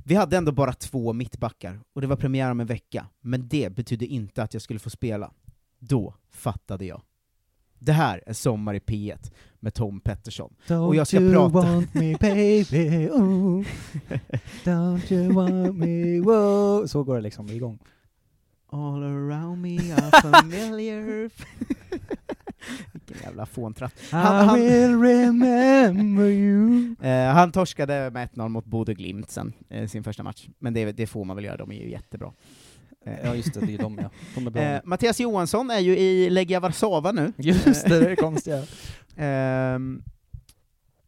Vi hade ändå bara två mittbackar, och det var premiär om en vecka, men det betydde inte att jag skulle få spela. Då fattade jag. Det här är Sommar i P1 med Tom Pettersson. och jag ska Don't you prata... want me baby, oh. Don't you want me, wow. Så går det liksom igång. All around me are familiar Vilken jävla fåntratt. I will remember you. Eh, han torskade med 1-0 mot Bodø Glimt sen, eh, sin första match. Men det, det får man väl göra, de är ju jättebra. Eh, Ja just det, det är de ja. De är bra. Eh, Mattias Johansson är ju i Legia Warszawa nu. Just det, det är konstiga. Ehm,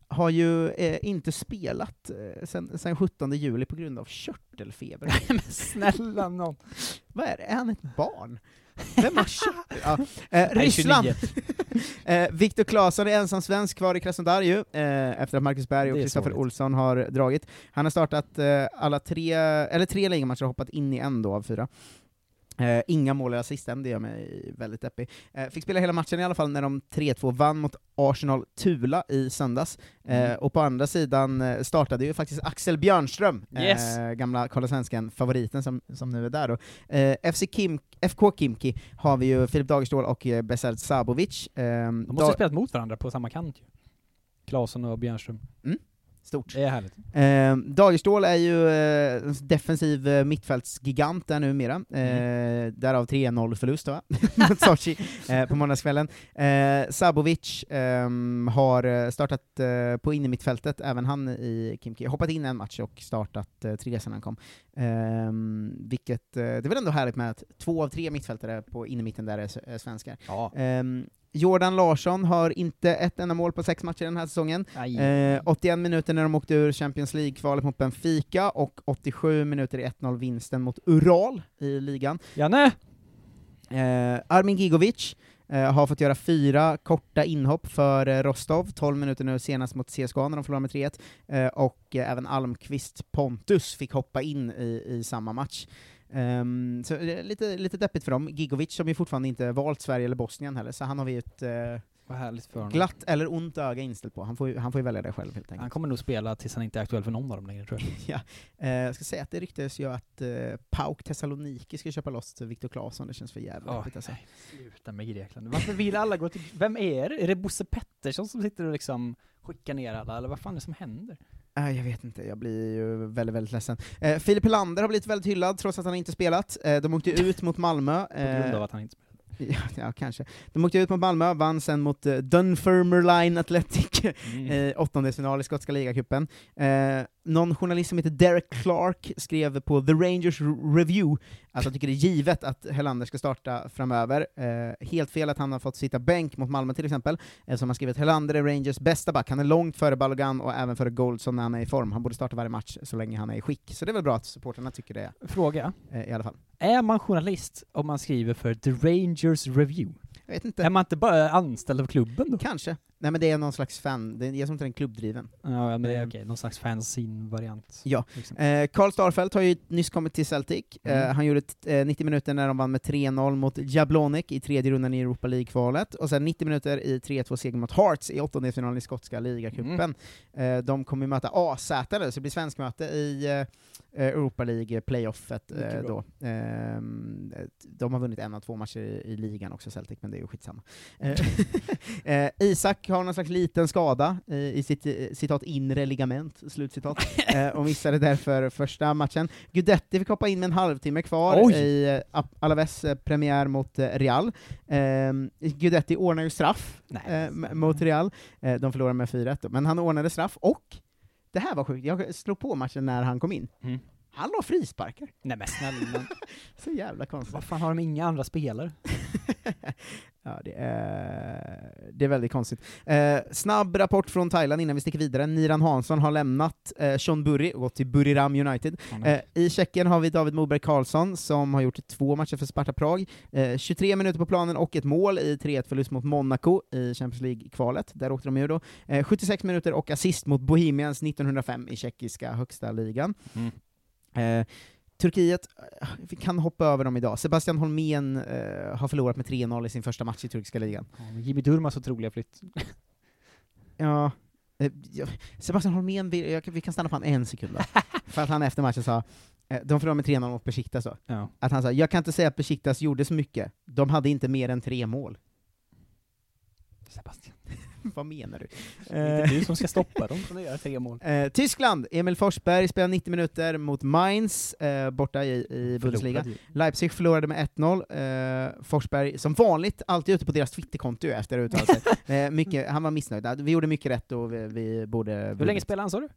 har ju eh, inte spelat eh, sen, sen 17 juli på grund av körtelfeber. Men snälla nån. Vad är det? Är han ett barn? Vem körtel? Ja. Eh, Ryssland! 29. eh, Viktor Claesson är ensam svensk kvar i Krasnodar ju, eh, efter att Marcus Berg och är Kristoffer. Olsson har dragit. Han har startat eh, alla tre, eller tre ligamatcher och hoppat in i en då av fyra. Eh, inga mål eller assist än, det gör mig väldigt deppig. Eh, fick spela hela matchen i alla fall när de 3-2 vann mot Arsenal Tula i söndags. Eh, Mm. och på andra sidan startade ju faktiskt Axel Björnström, Yes. gamla Karla Svensken favoriten som, som nu är där då. FC Kim, FK Kimki har vi ju Filip Dagerstål och Besart Sabovic. De måste ha spelat mot varandra på samma kant ju. Claesson och Björnström. Mm. Stort. Det är härligt. Eh, Dagerstål är ju eh, en defensiv eh, mittfältsgigant där numera, eh, därav 3-0 förlust va? mot Sochi eh, på måndagskvällen. Eh, Sabovic ehm, har eh, startat på innermittfältet, även han i Kimki, hoppat in en match och startat tre sedan han kom. Ehm, vilket, det är väl ändå härligt med att två av tre mittfältare på innermitten där är, är svenskar. Ja. Jordan Larsson har inte ett enda mål på sex matcher den här säsongen. Eh, 81 minuter när de åkte ur Champions League-kvalet mot Benfica, och 87 minuter i 1-0-vinsten mot Ural i ligan. Janne! Eh, Armin Gigovic eh, har fått göra fyra korta inhopp för eh, Rostov, 12 minuter nu senast mot CSKA när de förlorade med 3-1, eh, och eh, även Almqvist Pontus fick hoppa in i, i samma match. Ehm, så det är lite, lite deppigt för dem. Gigovic som ju fortfarande inte valt Sverige eller Bosnien heller, så han har vi ett härligt för honom. glatt eller ont öga inställt på. Han får, ju, han får ju välja det själv helt enkelt. Han kommer nog spela tills han inte är aktuell för någon av dem längre tror jag. Ja. Eh, jag ska säga att det ryktas ju att eh, Pauk Thessaloniki ska köpa loss Viktor Claesson, det känns för jävligt deppigt alltså. nej, Sluta med Grekland. Varför vill alla gå till... Vem är det? Är det Bosse Pettersson som sitter och liksom skickar ner alla, eller vad fan är det som händer? Eh, jag vet inte, jag blir ju väldigt, väldigt ledsen. Eh, Filip Helander har blivit väldigt hyllad trots att han inte spelat. Eh, de åkte ut mot Malmö. På grund eh, av att han inte Ja, ja, kanske. De åkte ut mot Malmö, vann sen mot uh, Dunfermline Athletic Mm. i åttondelsfinal i skotska ligacupen. Eh, någon journalist som heter Derek Clark skrev på The Rangers Review att han tycker det är givet att Helander ska starta framöver. Eh, helt fel att han har fått sitta bänk mot Malmö till exempel, eh, som har skrivit Helander är Rangers bästa back, han är långt före Balogan och även före Goldson när han är i form. Han borde starta varje match så länge han är i skick. Så det är väl bra att supporterna tycker det, Fråga. eh, i alla fall. Är man journalist om man skriver för The Rangers Review? Jag vet inte. Är man inte bara anställd av klubben då? Kanske. Nej men det är någon slags fan, det är, som inte den klubbdriven. Ja, men det är Eh, okej. Någon slags fanzine-variant. Ja. Liksom. Eh, Karl Starfelt har ju nyss kommit till Celtic. Mm. Eh, han gjorde eh, 90 minuter när de vann med 3-0 mot Jablonic i tredje rundan i Europa League-kvalet, och sen 90 minuter i 3-2-seger mot Hearts i åttondelsfinalen i skotska ligacupen. Mm. Eh, de kommer möta AZ nu, så det blir svensk möte i eh, Europa League-playoffet eh, då. Ehm, de har vunnit en av två matcher i, i ligan också, Celtic, men det är ju skitsamma. Eh, eh, Isak har någon slags liten skada i, i sitt eh, citat inre ligament, slutcitat, eh, och missade därför första matchen. Gudetti fick hoppa in med en halvtimme kvar Oj! i eh, Alaves eh, premiär mot eh, Real. Eh, Gudetti ordnar ju straff eh, m- mot Real, eh, de förlorade med 4-1 då. men han ordnade straff, och det här var sjukt, jag slog på matchen när han kom in. Mm. Han la frisparkar. Nej men snälla. Så jävla konstigt. Vad fan har de inga andra spelare? Ja, det är, det är väldigt konstigt. Eh, snabb rapport från Thailand innan vi sticker vidare. Niran Hansson har lämnat eh, Sean Burry och gått till Buriram United. Eh, I Tjeckien har vi David Moberg Karlsson som har gjort två matcher för Sparta Prag. Eh, 23 minuter på planen och ett mål i 3-1-förlust mot Monaco i Champions League-kvalet. Där åkte de ur då. Eh, 76 minuter och assist mot Bohemians 1905 i tjeckiska högsta ligan. Mm. Turkiet, eh, vi kan hoppa över dem idag. Sebastian Holmén eh, har förlorat med 3-0 i sin första match i turkiska ligan. Ja, Jimmy Durmaz otroliga flytt. Ja, eh, Sebastian Holmén, vi, vi kan stanna på han en sekund då. För att han efter matchen sa, eh, de förlorade med 3-0 mot Besiktas då. Ja. Att han sa, jag kan inte säga att Besiktas gjorde så mycket, de hade inte mer än tre mål. Sebastian. Vad menar du? Det är inte du som ska stoppa dem från att göra tre mål. Eh, Tyskland, Emil Forsberg spelar 90 minuter mot Mainz, eh, borta i, i Bundesliga. Förlorade. Leipzig förlorade med 1-0. Eh, Forsberg, som vanligt, alltid ute på deras Twitterkonto efter att uttala sig. eh, mycket, han var missnöjd. Vi gjorde mycket rätt och vi, vi borde... Hur länge spelade han sa du?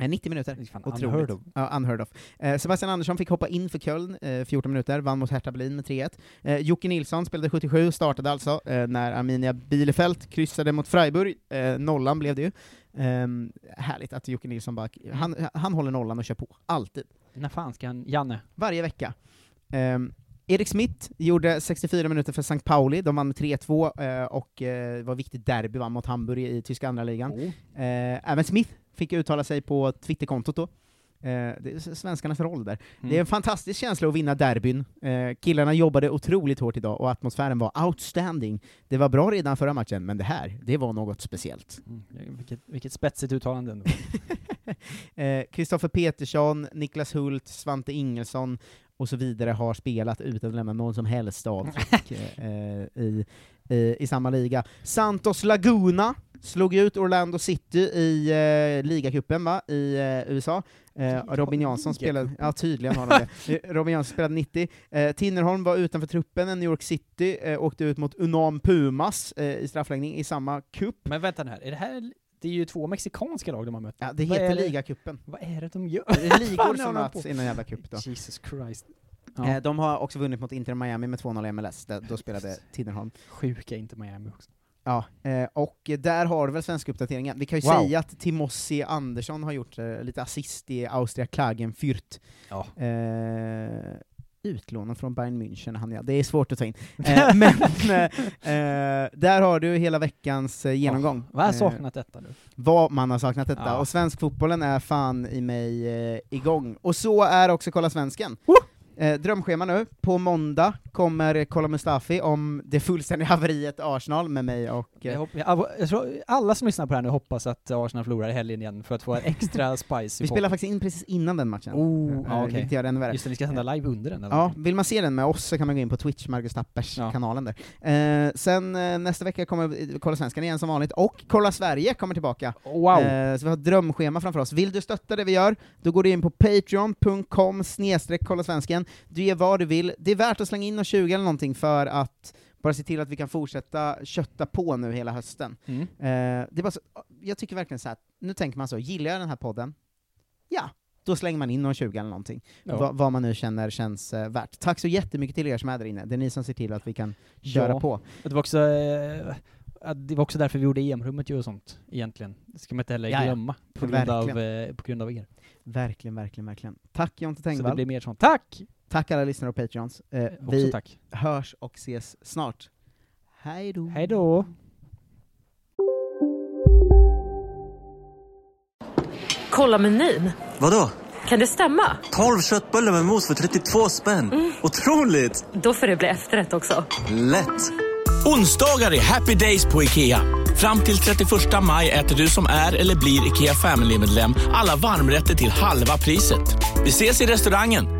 Eh, 90 minuter. Det är fan Otroligt. unheard of. Ja, unheard of. Eh, Sebastian Andersson fick hoppa in för Köln, eh, 14 minuter, vann mot Hertha Berlin med 3-1. Eh, Jocke Nilsson spelade 77, startade alltså, eh, när Arminia Bielefeld kryssade mot Freiburg, eh, nollan blev det ju. Ehm, härligt att Jocke Nilsson bara, han, han håller nollan och kör på, alltid. När fan ska han, Janne? Varje vecka. Ehm, Erik Smith gjorde 64 minuter för St. Pauli, de vann med 3-2, eh, och eh, var viktigt derby, vann mot Hamburg i tyska andra ligan. Oh. Eh, även Smith fick uttala sig på Twitterkontot då. Eh, det är svenskarnas roll där. Mm. Det är en fantastisk känsla att vinna derbyn. Eh, killarna jobbade otroligt hårt idag, och atmosfären var outstanding. Det var bra redan förra matchen, men det här, det var något speciellt. Mm. Vilket, vilket spetsigt uttalande ändå. Eh, Kristoffer Petersson, Niklas Hult, Svante Ingelsson och så vidare har spelat utan att lämna någon som helst avtryck eh, i, i, i samma liga. Santos Laguna slog ut Orlando City i eh, ligacupen va, i eh, USA. Eh, Robin Jansson spelade, ja tydligen har de det. Eh, Robin Jansson spelade 90. Eh, Tinnerholm var utanför truppen när New York City eh, åkte ut mot Unam Pumas eh, i straffläggning i samma cup. Men vänta nu här, är det här, det är ju två mexikanska lag de har mött. Ja, det Vad heter ligacupen. Vad är det de gör? Det är ligor som möts i någon jävla cup då. Jesus Christ. Ja. Eh, de har också vunnit mot Inter Miami med 2-0 i MLS, där, då spelade Tinnerholm. Sjuka inte Miami också. Ja, eh, och där har du väl svenska uppdateringen. Vi kan ju Wow. säga att Timossi Andersson har gjort eh, lite assist i Austria Klagenfurt. Ja. Eh, utlånad från Bayern München, han ja. Det är svårt att ta in. Eh, men eh, eh, där har du hela veckans eh, genomgång. Vad har Eh, saknat detta nu? vad man har saknat detta, Ja. och svensk fotbollen är fan i mig eh, igång. Och så är också Kolla Svensken. Eh, drömschema nu, på måndag kommer Kolla Mustafi om det fullständiga haveriet Arsenal med mig och... Jag, Eh, hopp, jag, jag tror alla som lyssnar på det här nu hoppas att Arsenal förlorar i helgen igen för att få en extra spice vi spelar faktiskt in precis innan den matchen. Oh, Eh, ja. Vilket gör det ännu värre. Just det, ni ska sända live under den eller? Ja, vill man se den med oss så kan man gå in på Twitch, Marcus Tappers kanalen där. Eh, sen eh, nästa vecka kommer Kolla Svenskan igen som vanligt, och Kolla Sverige kommer tillbaka. Wow. Eh, så vi har ett drömschema framför oss. Vill du stötta det vi gör, då går du in på patreon.com snedstreck kolla svensken. Du ger vad du vill. Det är värt att slänga in och 20 eller någonting för att bara se till att vi kan fortsätta kötta på nu hela hösten. Mm. Eh, det är bara så, jag tycker verkligen så här, nu tänker man så, gillar jag den här podden? Ja, då slänger man in någon 20 eller någonting. Ja. Va, vad man nu känner känns eh, värt. Tack så jättemycket till er som är där inne, det är ni som ser till att vi kan köra Ja. på. Det var också, eh, det var också därför vi gjorde EM-rummet ju och sånt, egentligen. Det ska man inte heller glömma, på grund, av, eh, på grund av er. Verkligen, verkligen, verkligen. Tack Jonte Så det Tengvall. blir mer sånt. Tack! Tack alla lyssnare och patreons. Eh, Också vi tack. hörs och ses snart. Hej då. Hej då! Kolla menyn. Vadå? Kan det stämma? 12 köttbullar med mos för 32 spänn. Otroligt! Då får det bli efterrätt också. Lätt! Onsdagar är happy days på IKEA. Fram till 31 maj äter du som är eller blir IKEA Family-medlem alla varmrätter till halva priset. Vi ses i restaurangen